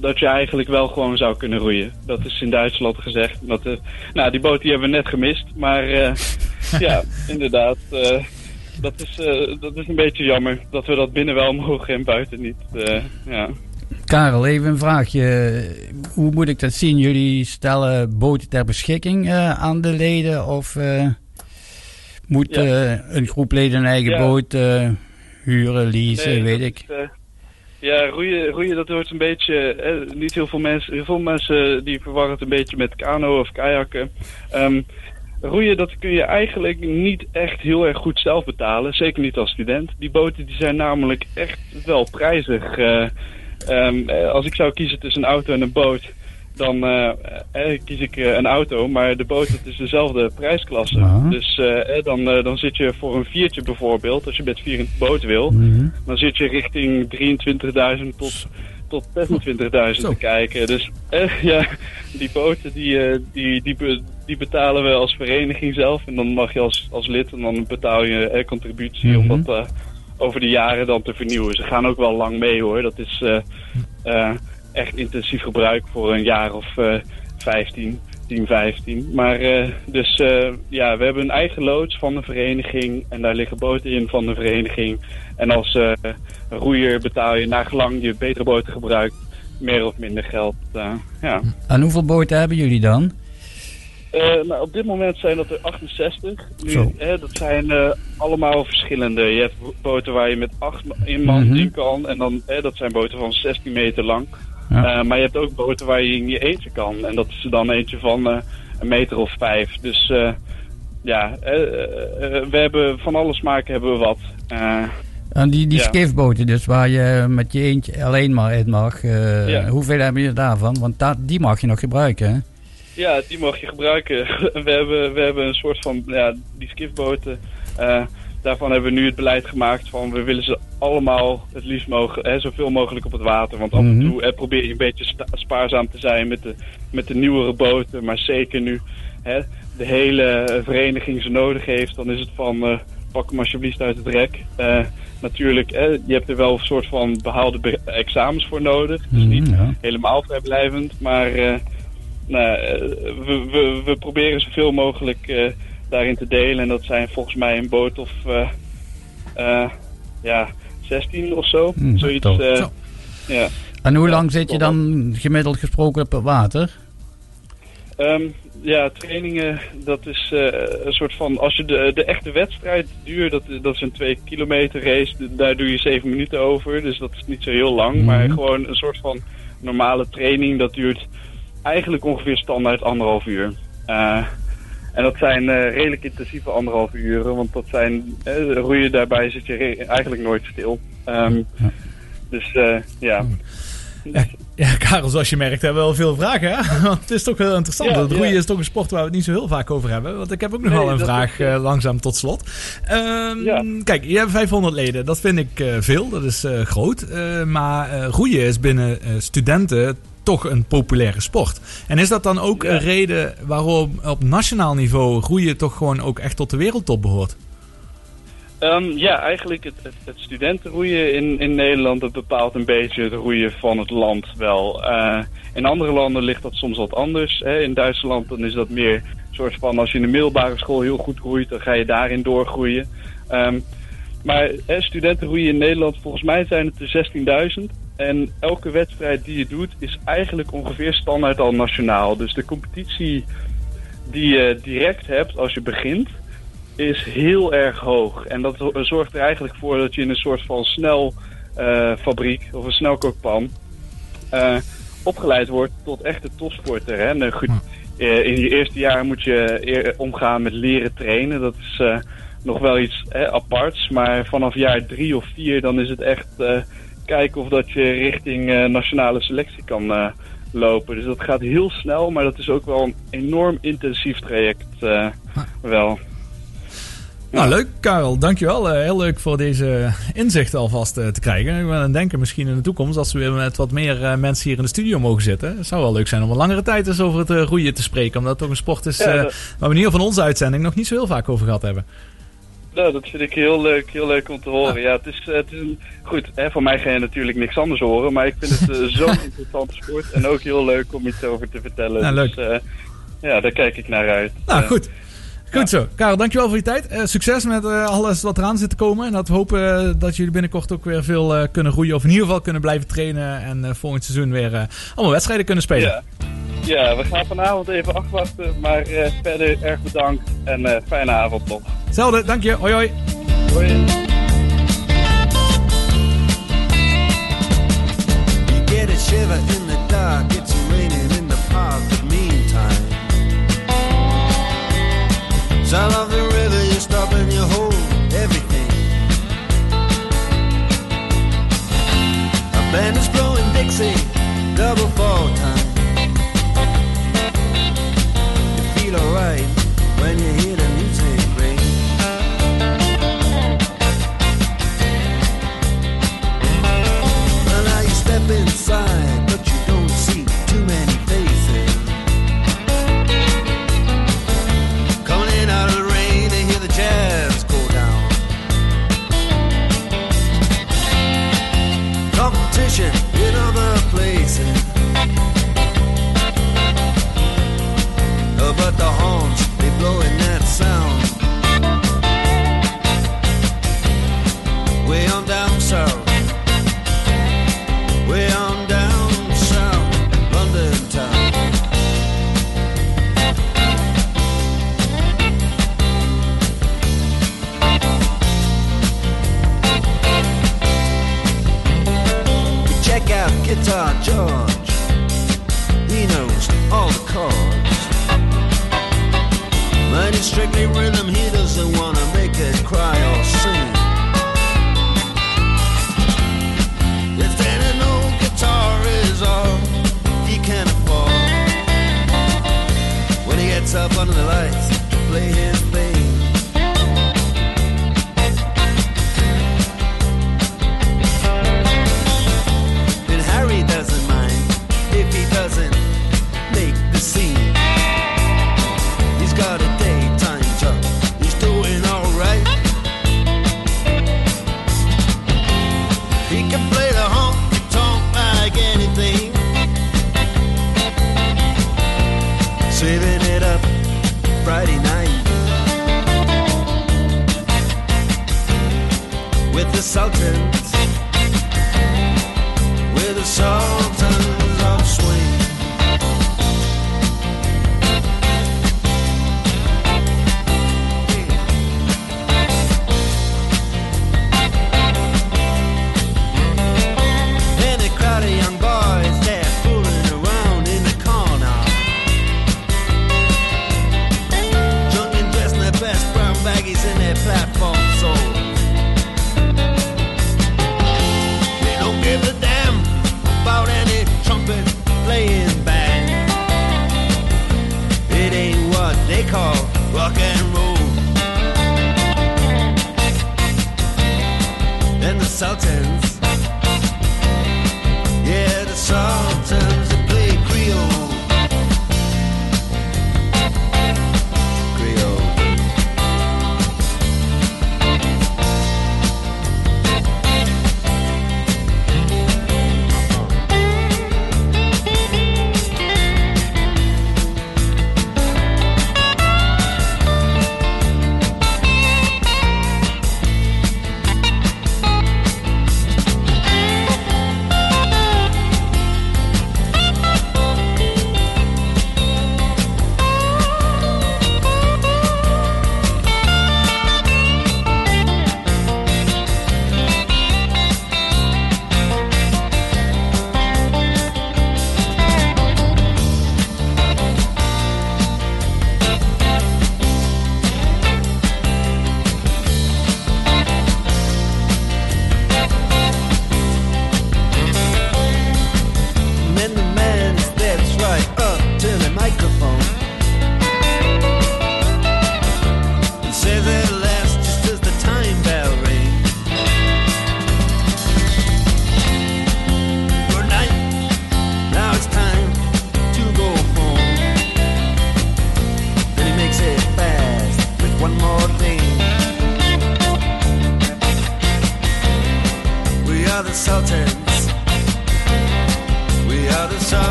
dat je eigenlijk wel gewoon zou kunnen roeien. Dat is in Duitsland gezegd. Dat, eh, nou, die boot die hebben we net gemist. Maar ja, inderdaad. Dat, is, eh, dat is een beetje jammer dat we dat binnen wel mogen en buiten niet. eh, ja. Karel, even een vraagje. Hoe moet ik dat zien? Jullie stellen boten ter beschikking eh, aan de leden? Of moet Ja. een groep leden een eigen Ja. boot huren, leasen, Nee, weet ik? is, ja, roeien, roeien dat wordt een beetje... eh, niet heel veel mensen... Heel veel mensen die verwarren het een beetje met kano of kajakken. Ehm, roeien, dat kun je eigenlijk niet echt heel erg goed zelf betalen. Zeker niet als student. Die boten die zijn namelijk echt wel prijzig. Eh, ehm, eh, als ik zou kiezen tussen een auto en een boot... Dan eh, eh, kies ik een auto, maar de boot het is dezelfde prijsklasse. Dus eh, dan, dan zit je voor een viertje bijvoorbeeld, als je met vier in de boot wil, Mhm. dan zit je richting 23.000 tot, tot 26.000 te kijken. Dus eh, ja, die boten die, eh, die, die, die betalen we als vereniging zelf. En dan mag je als, als lid en dan betaal je eh, contributie om Mhm. dat eh, over de jaren dan te vernieuwen. Ze gaan ook wel lang mee hoor. Dat is eh, echt intensief gebruik voor een jaar of eh 15. 10, 15. Maar eh, dus eh, ja, we hebben een eigen loods van de vereniging en daar liggen boten in van de vereniging. En als eh, roeier betaal je naar gelang je betere boten gebruikt meer of minder geld. ja. En hoeveel boten hebben jullie dan? Nou, op dit moment zijn dat er 68. Nu, hè, dat zijn allemaal verschillende. Je hebt boten waar je met acht ma- in man Mhm. in kan. En dan, hè, dat zijn boten van 16 meter lang. Ja. Eh, maar je hebt ook boten waar je in je eentje kan. En dat is er dan eentje van eh, een meter of vijf. Dus eh, ja, we hebben van alle smaken hebben we wat. En die, die Ja. skiffboten dus, waar je met je eentje alleen maar in mag. Ja. Hoeveel hebben je daarvan? Want dat, die mag je nog gebruiken, hè? Ja, die mag je gebruiken. We hebben, we hebben een soort van, ja, die skifboten. Daarvan hebben we nu het beleid gemaakt van we willen ze allemaal het liefst mogelijk, hè, zoveel mogelijk op het water. Want af en Mhm. toe probeer je een beetje spaarzaam te zijn met de, met de nieuwere boten. Maar zeker nu hè, de hele eh, vereniging ze nodig heeft, dan is het van eh, pak hem alsjeblieft uit het rek. Eh, natuurlijk, hè, je hebt er wel een soort van behaalde be- examens voor nodig. Dus Mhm, niet ja. helemaal vrijblijvend, maar nou, we, we, we proberen zoveel mogelijk daarin te delen. En dat zijn volgens mij een boot of eh, eh, ja, 16 of zo. Hmm, Zoiets. eh, Zo. ja. En hoe lang zit je dan gemiddeld gesproken op het water? Ehm, ja, trainingen, dat is eh, een soort van... Als je de, de echte wedstrijd duurt, dat, dat is een twee kilometer race. Daar doe je zeven minuten over, dus dat is niet zo heel lang. Maar gewoon een soort van normale training, dat duurt eigenlijk ongeveer standaard anderhalf uur. Eh, en dat zijn eh, redelijk intensieve anderhalf uren, want dat zijn... eh, roeien daarbij zit je eigenlijk nooit stil. Ehm, Dus eh, ja... Ja, Karel, zoals je merkt hebben we wel veel vragen. Hè? Want het is toch heel interessant. Ja, het roeien is toch een sport waar we het niet zo heel vaak over hebben. Want ik heb ook nog Nee, wel een vraag is- langzaam tot slot. Ehm, Kijk, je hebt 500 leden. Dat vind ik veel. Dat is groot. Maar roeien is binnen studenten toch een populaire sport. En is dat dan ook een reden waarom op nationaal niveau roeien toch gewoon ook echt tot de wereldtop behoort? Ehm, ja, eigenlijk het, het, het studentenroeien in, in Nederland dat bepaalt een beetje het roeien van het land wel. Eh, in andere landen ligt dat soms wat anders. Hè. In Duitsland dan is dat meer een soort van als je in de middelbare school heel goed roeit, dan ga je daarin doorgroeien. Ehm, maar hè, studentenroeien in Nederland, volgens mij zijn het er 16.000. En elke wedstrijd die je doet is eigenlijk ongeveer standaard al nationaal. Dus de competitie die je direct hebt als je begint, is heel erg hoog. En dat zo- zorgt er eigenlijk voor dat je in een soort van snel eh, fabriek of een snelkookpan eh, opgeleid wordt tot echte topsporter. Hè? Eh, goed, eh, in je eerste jaar moet je omgaan met leren trainen. Dat is nog wel iets hè, aparts. Maar vanaf jaar drie of vier dan is het echt kijken of dat je richting eh, nationale selectie kan eh, lopen. Dus dat gaat heel snel, maar dat is ook wel een enorm intensief traject eh, wel. Nou, leuk, Karel. Dankjewel. Eh heel leuk voor deze inzichten alvast te krijgen. Ik ben aan het denken misschien in de toekomst, als we weer met wat meer mensen hier in de studio mogen zitten. Het zou wel leuk zijn om een langere tijd eens over het roeien te spreken. Omdat het toch een sport is Ja, dat- waar we in ieder geval van onze uitzending nog niet zo heel vaak over gehad hebben. Nou, dat vind ik heel leuk, heel leuk om te horen. Ja, het is, eh, het is een, goed, hè, van mij ga je natuurlijk niks anders horen, maar ik vind het eh, zo'n interessante sport en ook heel leuk om iets over te vertellen. Ja, leuk. Dus, ja, daar kijk ik naar uit. Nou, goed. Goed zo. Karel, dankjewel voor je tijd. Eh, succes met eh, alles wat eraan zit te komen. En dat we hopen eh, dat jullie binnenkort ook weer veel eh, kunnen groeien. Of in ieder geval kunnen blijven trainen. En eh, volgend seizoen weer eh, allemaal wedstrijden kunnen spelen. Ja. ja, we gaan vanavond even afwachten, maar eh, verder erg bedankt en eh, fijne avond nog. Hetzelfde, dank je. Hoi hoi. Hoi. You get a shiver in Sound of the river, you stop and you hold everything. A band is blowing Dixie, double fall time.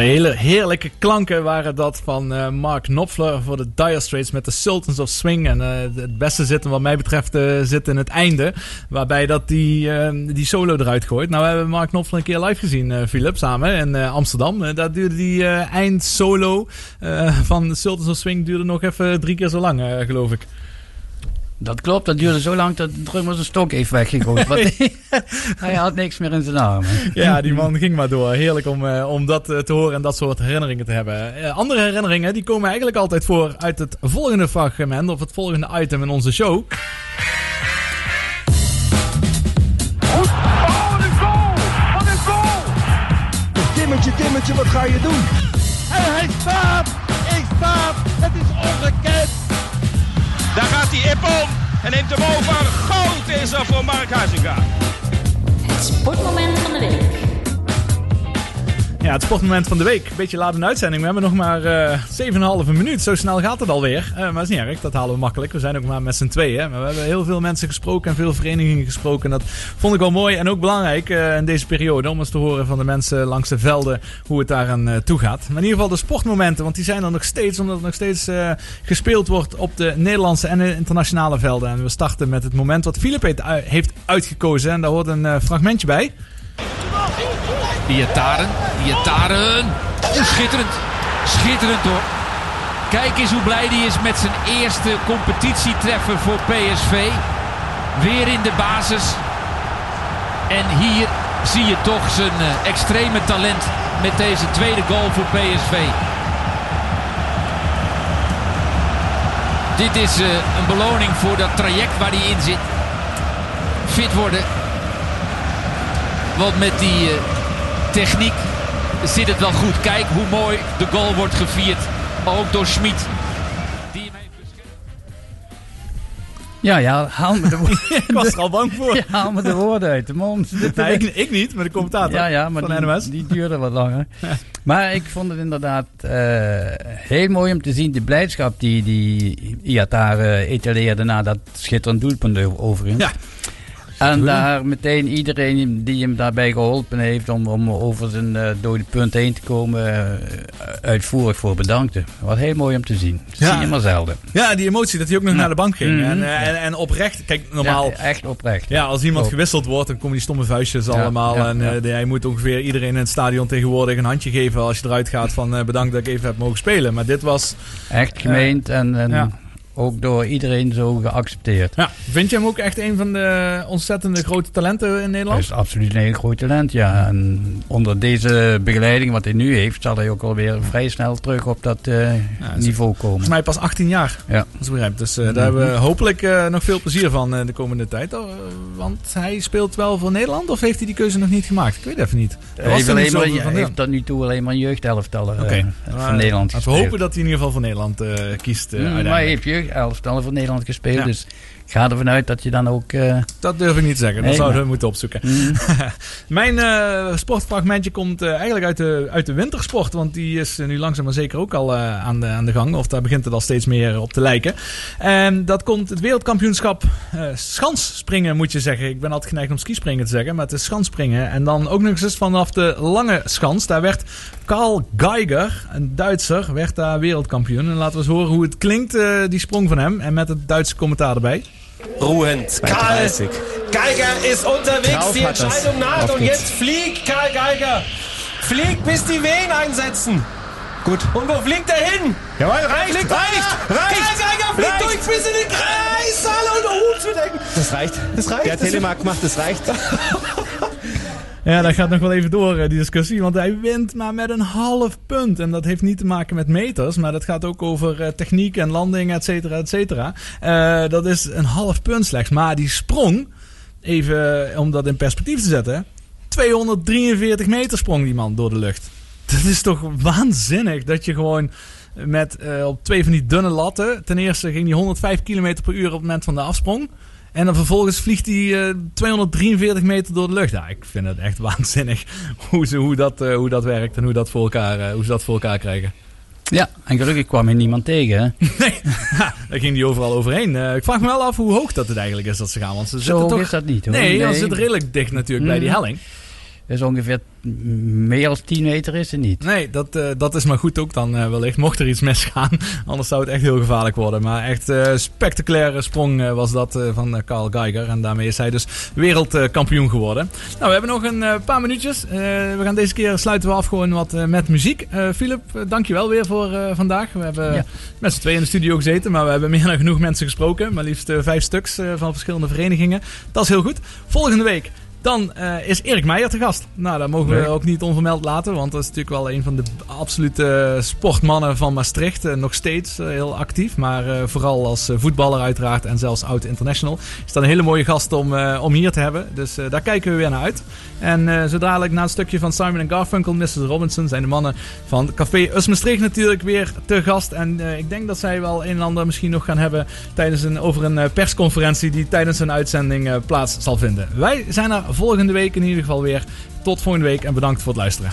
De hele heerlijke klanken waren dat van eh, Mark Knopfler voor de Dire Straits met de Sultans of Swing. En eh, het beste zit wat mij betreft eh, zit in het einde. Waarbij dat die, die solo eruit gooit. Nou, we hebben Mark Knopfler een keer live gezien, Philip, samen in Amsterdam. Daar duurde die eh eindsolo van de Sultans of Swing duurde nog even drie keer zo lang, geloof ik. Dat klopt, dat duurde zo lang dat de drummer zijn stok heeft weggegooid. Want hij had niks meer in zijn armen. Ja, die man ging maar door. Heerlijk om, eh, om dat eh, te horen en dat soort herinneringen te hebben. Eh, andere herinneringen die komen eigenlijk altijd voor uit het volgende fragment of het volgende item in onze show. Timmetje, Timmetje, wat ga je doen? En hij staat! Ik staat! Het is ongekend! Daar gaat hij Ippon en neemt hem over. Goud is er voor Mark Huizinga. Het sportmoment van de week. Ja, het sportmoment van de week. Beetje laat de uitzending. We hebben nog maar eh 7,5 minuut. Zo snel gaat het alweer. Eh, maar dat is niet erg. Dat halen we makkelijk. We zijn ook maar met z'n tweeën. Maar we hebben heel veel mensen gesproken en veel verenigingen gesproken. En dat vond ik wel mooi en ook belangrijk eh, in deze periode. Om eens te horen van de mensen langs de velden hoe het daar aan toe gaat. Maar in ieder geval de sportmomenten. Want die zijn er nog steeds. Omdat er nog steeds gespeeld wordt op de Nederlandse en de internationale velden. En we starten met het moment wat Filip heeft, ui- heeft uitgekozen. En daar hoort een fragmentje bij. Iataren, Iataren. Oeh, schitterend. Schitterend hoor. Kijk eens hoe blij hij is met zijn eerste competitietreffer voor PSV. Weer in de basis. En hier zie je toch zijn eh, extreme talent met deze tweede goal voor PSV. Dit is eh, een beloning voor dat traject waar hij in zit. Fit worden. Want met die eh, techniek zit het wel goed. Kijk hoe mooi de goal wordt gevierd. Ook door Schmid. Ja, ja, haal me de woorden. ik was er al bang voor. Ja, haal me de woorden uit de mond. Nee, ik, ik niet, maar de commentator Ja, ja, maar van die, NMS. die duurde wat langer. Maar ik vond het inderdaad eh, heel mooi om te zien de blijdschap die, die Iatare eh, etaleerde na dat schitterend doelpunt over- overigens. Ja. En daar meteen iedereen die hem daarbij geholpen heeft om, om over zijn eh, dode punt heen te komen, eh, uitvoerig voor bedankte. Wat heel mooi om te zien. Dat Ja. zie je maar zelden. Ja, die emotie dat hij ook nog naar de bank ging. Mhm. En, eh, en, en oprecht, kijk, normaal... Ja, echt oprecht. Ja, als iemand gewisseld wordt, dan komen die stomme vuistjes Ja, allemaal. en eh, hij moet ongeveer iedereen in het stadion tegenwoordig een handje geven als je eruit gaat van bedankt dat ik even heb mogen spelen. Maar dit was... Echt gemeend en, en. Ook door iedereen zo geaccepteerd. Ja, vind je hem ook echt een van de ontzettende grote talenten in Hij Nederland? is absoluut een heel groot talent, ja. En onder deze begeleiding wat hij nu heeft, zal hij ook alweer vrij snel terug op dat eh, niveau komen. Volgens mij pas 18 jaar. Ja. Als ik begrijp. Dus eh, daar hebben we hopelijk eh, nog veel plezier van de komende tijd. Oh, want hij speelt wel voor Nederland of heeft hij die keuze nog niet gemaakt? Ik weet even niet. Hij alleen maar, van heeft tot nu toe alleen maar een jeugdelftallen Oké. van Nederland we hopen dat hij in ieder geval voor Nederland kiest. eh, Mm, maar hij heeft jeugdelftallen voor Nederland gespeeld, Ja. dus ik ga ervan uit dat je dan ook... eh, Dat durf ik niet te zeggen. Dat Nee, zouden we moeten opzoeken. Mm. Mijn eh, sportfragmentje komt eh, eigenlijk uit de, uit de wintersport. Want die is nu langzaam maar zeker ook al aan, de, aan de gang. Of daar begint het al steeds meer op te lijken. En dat komt het wereldkampioenschap schansspringen moet je zeggen. Ik ben altijd geneigd om skispringen te zeggen. Maar het is schansspringen. En dan ook nog eens vanaf de lange schans. Daar werd Karl Geiger, een Duitser, werd daar wereldkampioen. En laten we eens horen hoe het klinkt, eh, die sprong van hem. En met het Duitse commentaar erbij. Ruhend. Karl Geiger unterwegs. Drauf die. Entscheidung naht. Auf Und jetzt fliegt Karl Geiger. Fliegt, bis die Wehen einsetzen. Gut. Und wo fliegt er hin? Jawohl, reicht, Fliegt reicht, reicht, Karl Geiger fliegt reicht. durch bis in den Kreissaal und Hut zu decken. Das reicht. Das reicht. Der Telemark macht, das reicht. Ja, dat gaat nog wel even door, eh, die discussie. Want hij wint maar met een half punt. En dat heeft niet te maken met meters. Maar dat gaat ook over eh, techniek en landing, et cetera, et cetera. Eh, dat is een half punt slechts. Maar die sprong, even om dat in perspectief te zetten. 243 meter sprong die man door de lucht. Dat is toch waanzinnig dat je gewoon met op twee van die dunne latten. Ten eerste ging die 105 km per uur op het moment van de afsprong. En dan vervolgens vliegt hij eh, 243 meter door de lucht. Ja, ik vind het echt waanzinnig hoe, ze, hoe, dat, eh, hoe dat werkt en hoe, dat voor elkaar, eh, hoe ze dat voor elkaar krijgen. Ja, en gelukkig kwam er niemand tegen. Hè? Ja, daar ging die overal overheen. Eh, ik vraag me wel af hoe hoog dat het eigenlijk is dat ze gaan. Want ze Zo zitten toch... is dat niet, hoor. Nee, Nee. ze zitten redelijk dicht natuurlijk bij die Mhm. helling. Dus ongeveer meer dan 10 meter is het niet. Nee, dat, eh, dat is maar goed ook dan eh, wellicht. Mocht er iets misgaan, anders zou het echt heel gevaarlijk worden. Maar echt eh spectaculaire sprong was dat van Carl Geiger. En daarmee is hij dus wereldkampioen geworden. Nou, we hebben nog een paar minuutjes. We gaan deze keer sluiten we af gewoon wat met muziek. Philip, eh, dankjewel weer voor vandaag. We hebben Ja. met z'n tweeën in de studio gezeten. Maar we hebben meer dan genoeg mensen gesproken. Maar liefst vijf stuks van verschillende verenigingen. Dat is heel goed. Volgende week dan eh, is Erik Meijer te gast. Nou, dat mogen we ook niet onvermeld laten. Want dat is natuurlijk wel een van de absolute sportmannen van Maastricht. Eh, nog steeds eh, heel actief. Maar eh, vooral als eh, voetballer uiteraard. En zelfs oud international. Is dat een hele mooie gast om, eh, om hier te hebben. Dus eh, daar kijken we weer naar uit. En eh zo dadelijk na het stukje van Simon Garfunkel, Mrs. Robinson... zijn de mannen van Café Us Maastricht natuurlijk weer te gast. En eh, ik denk dat zij wel een en ander misschien nog gaan hebben... Tijdens een, over een eh, persconferentie die tijdens een uitzending eh, plaats zal vinden. Wij zijn er volgende week in ieder geval weer. Tot volgende week en bedankt voor het luisteren.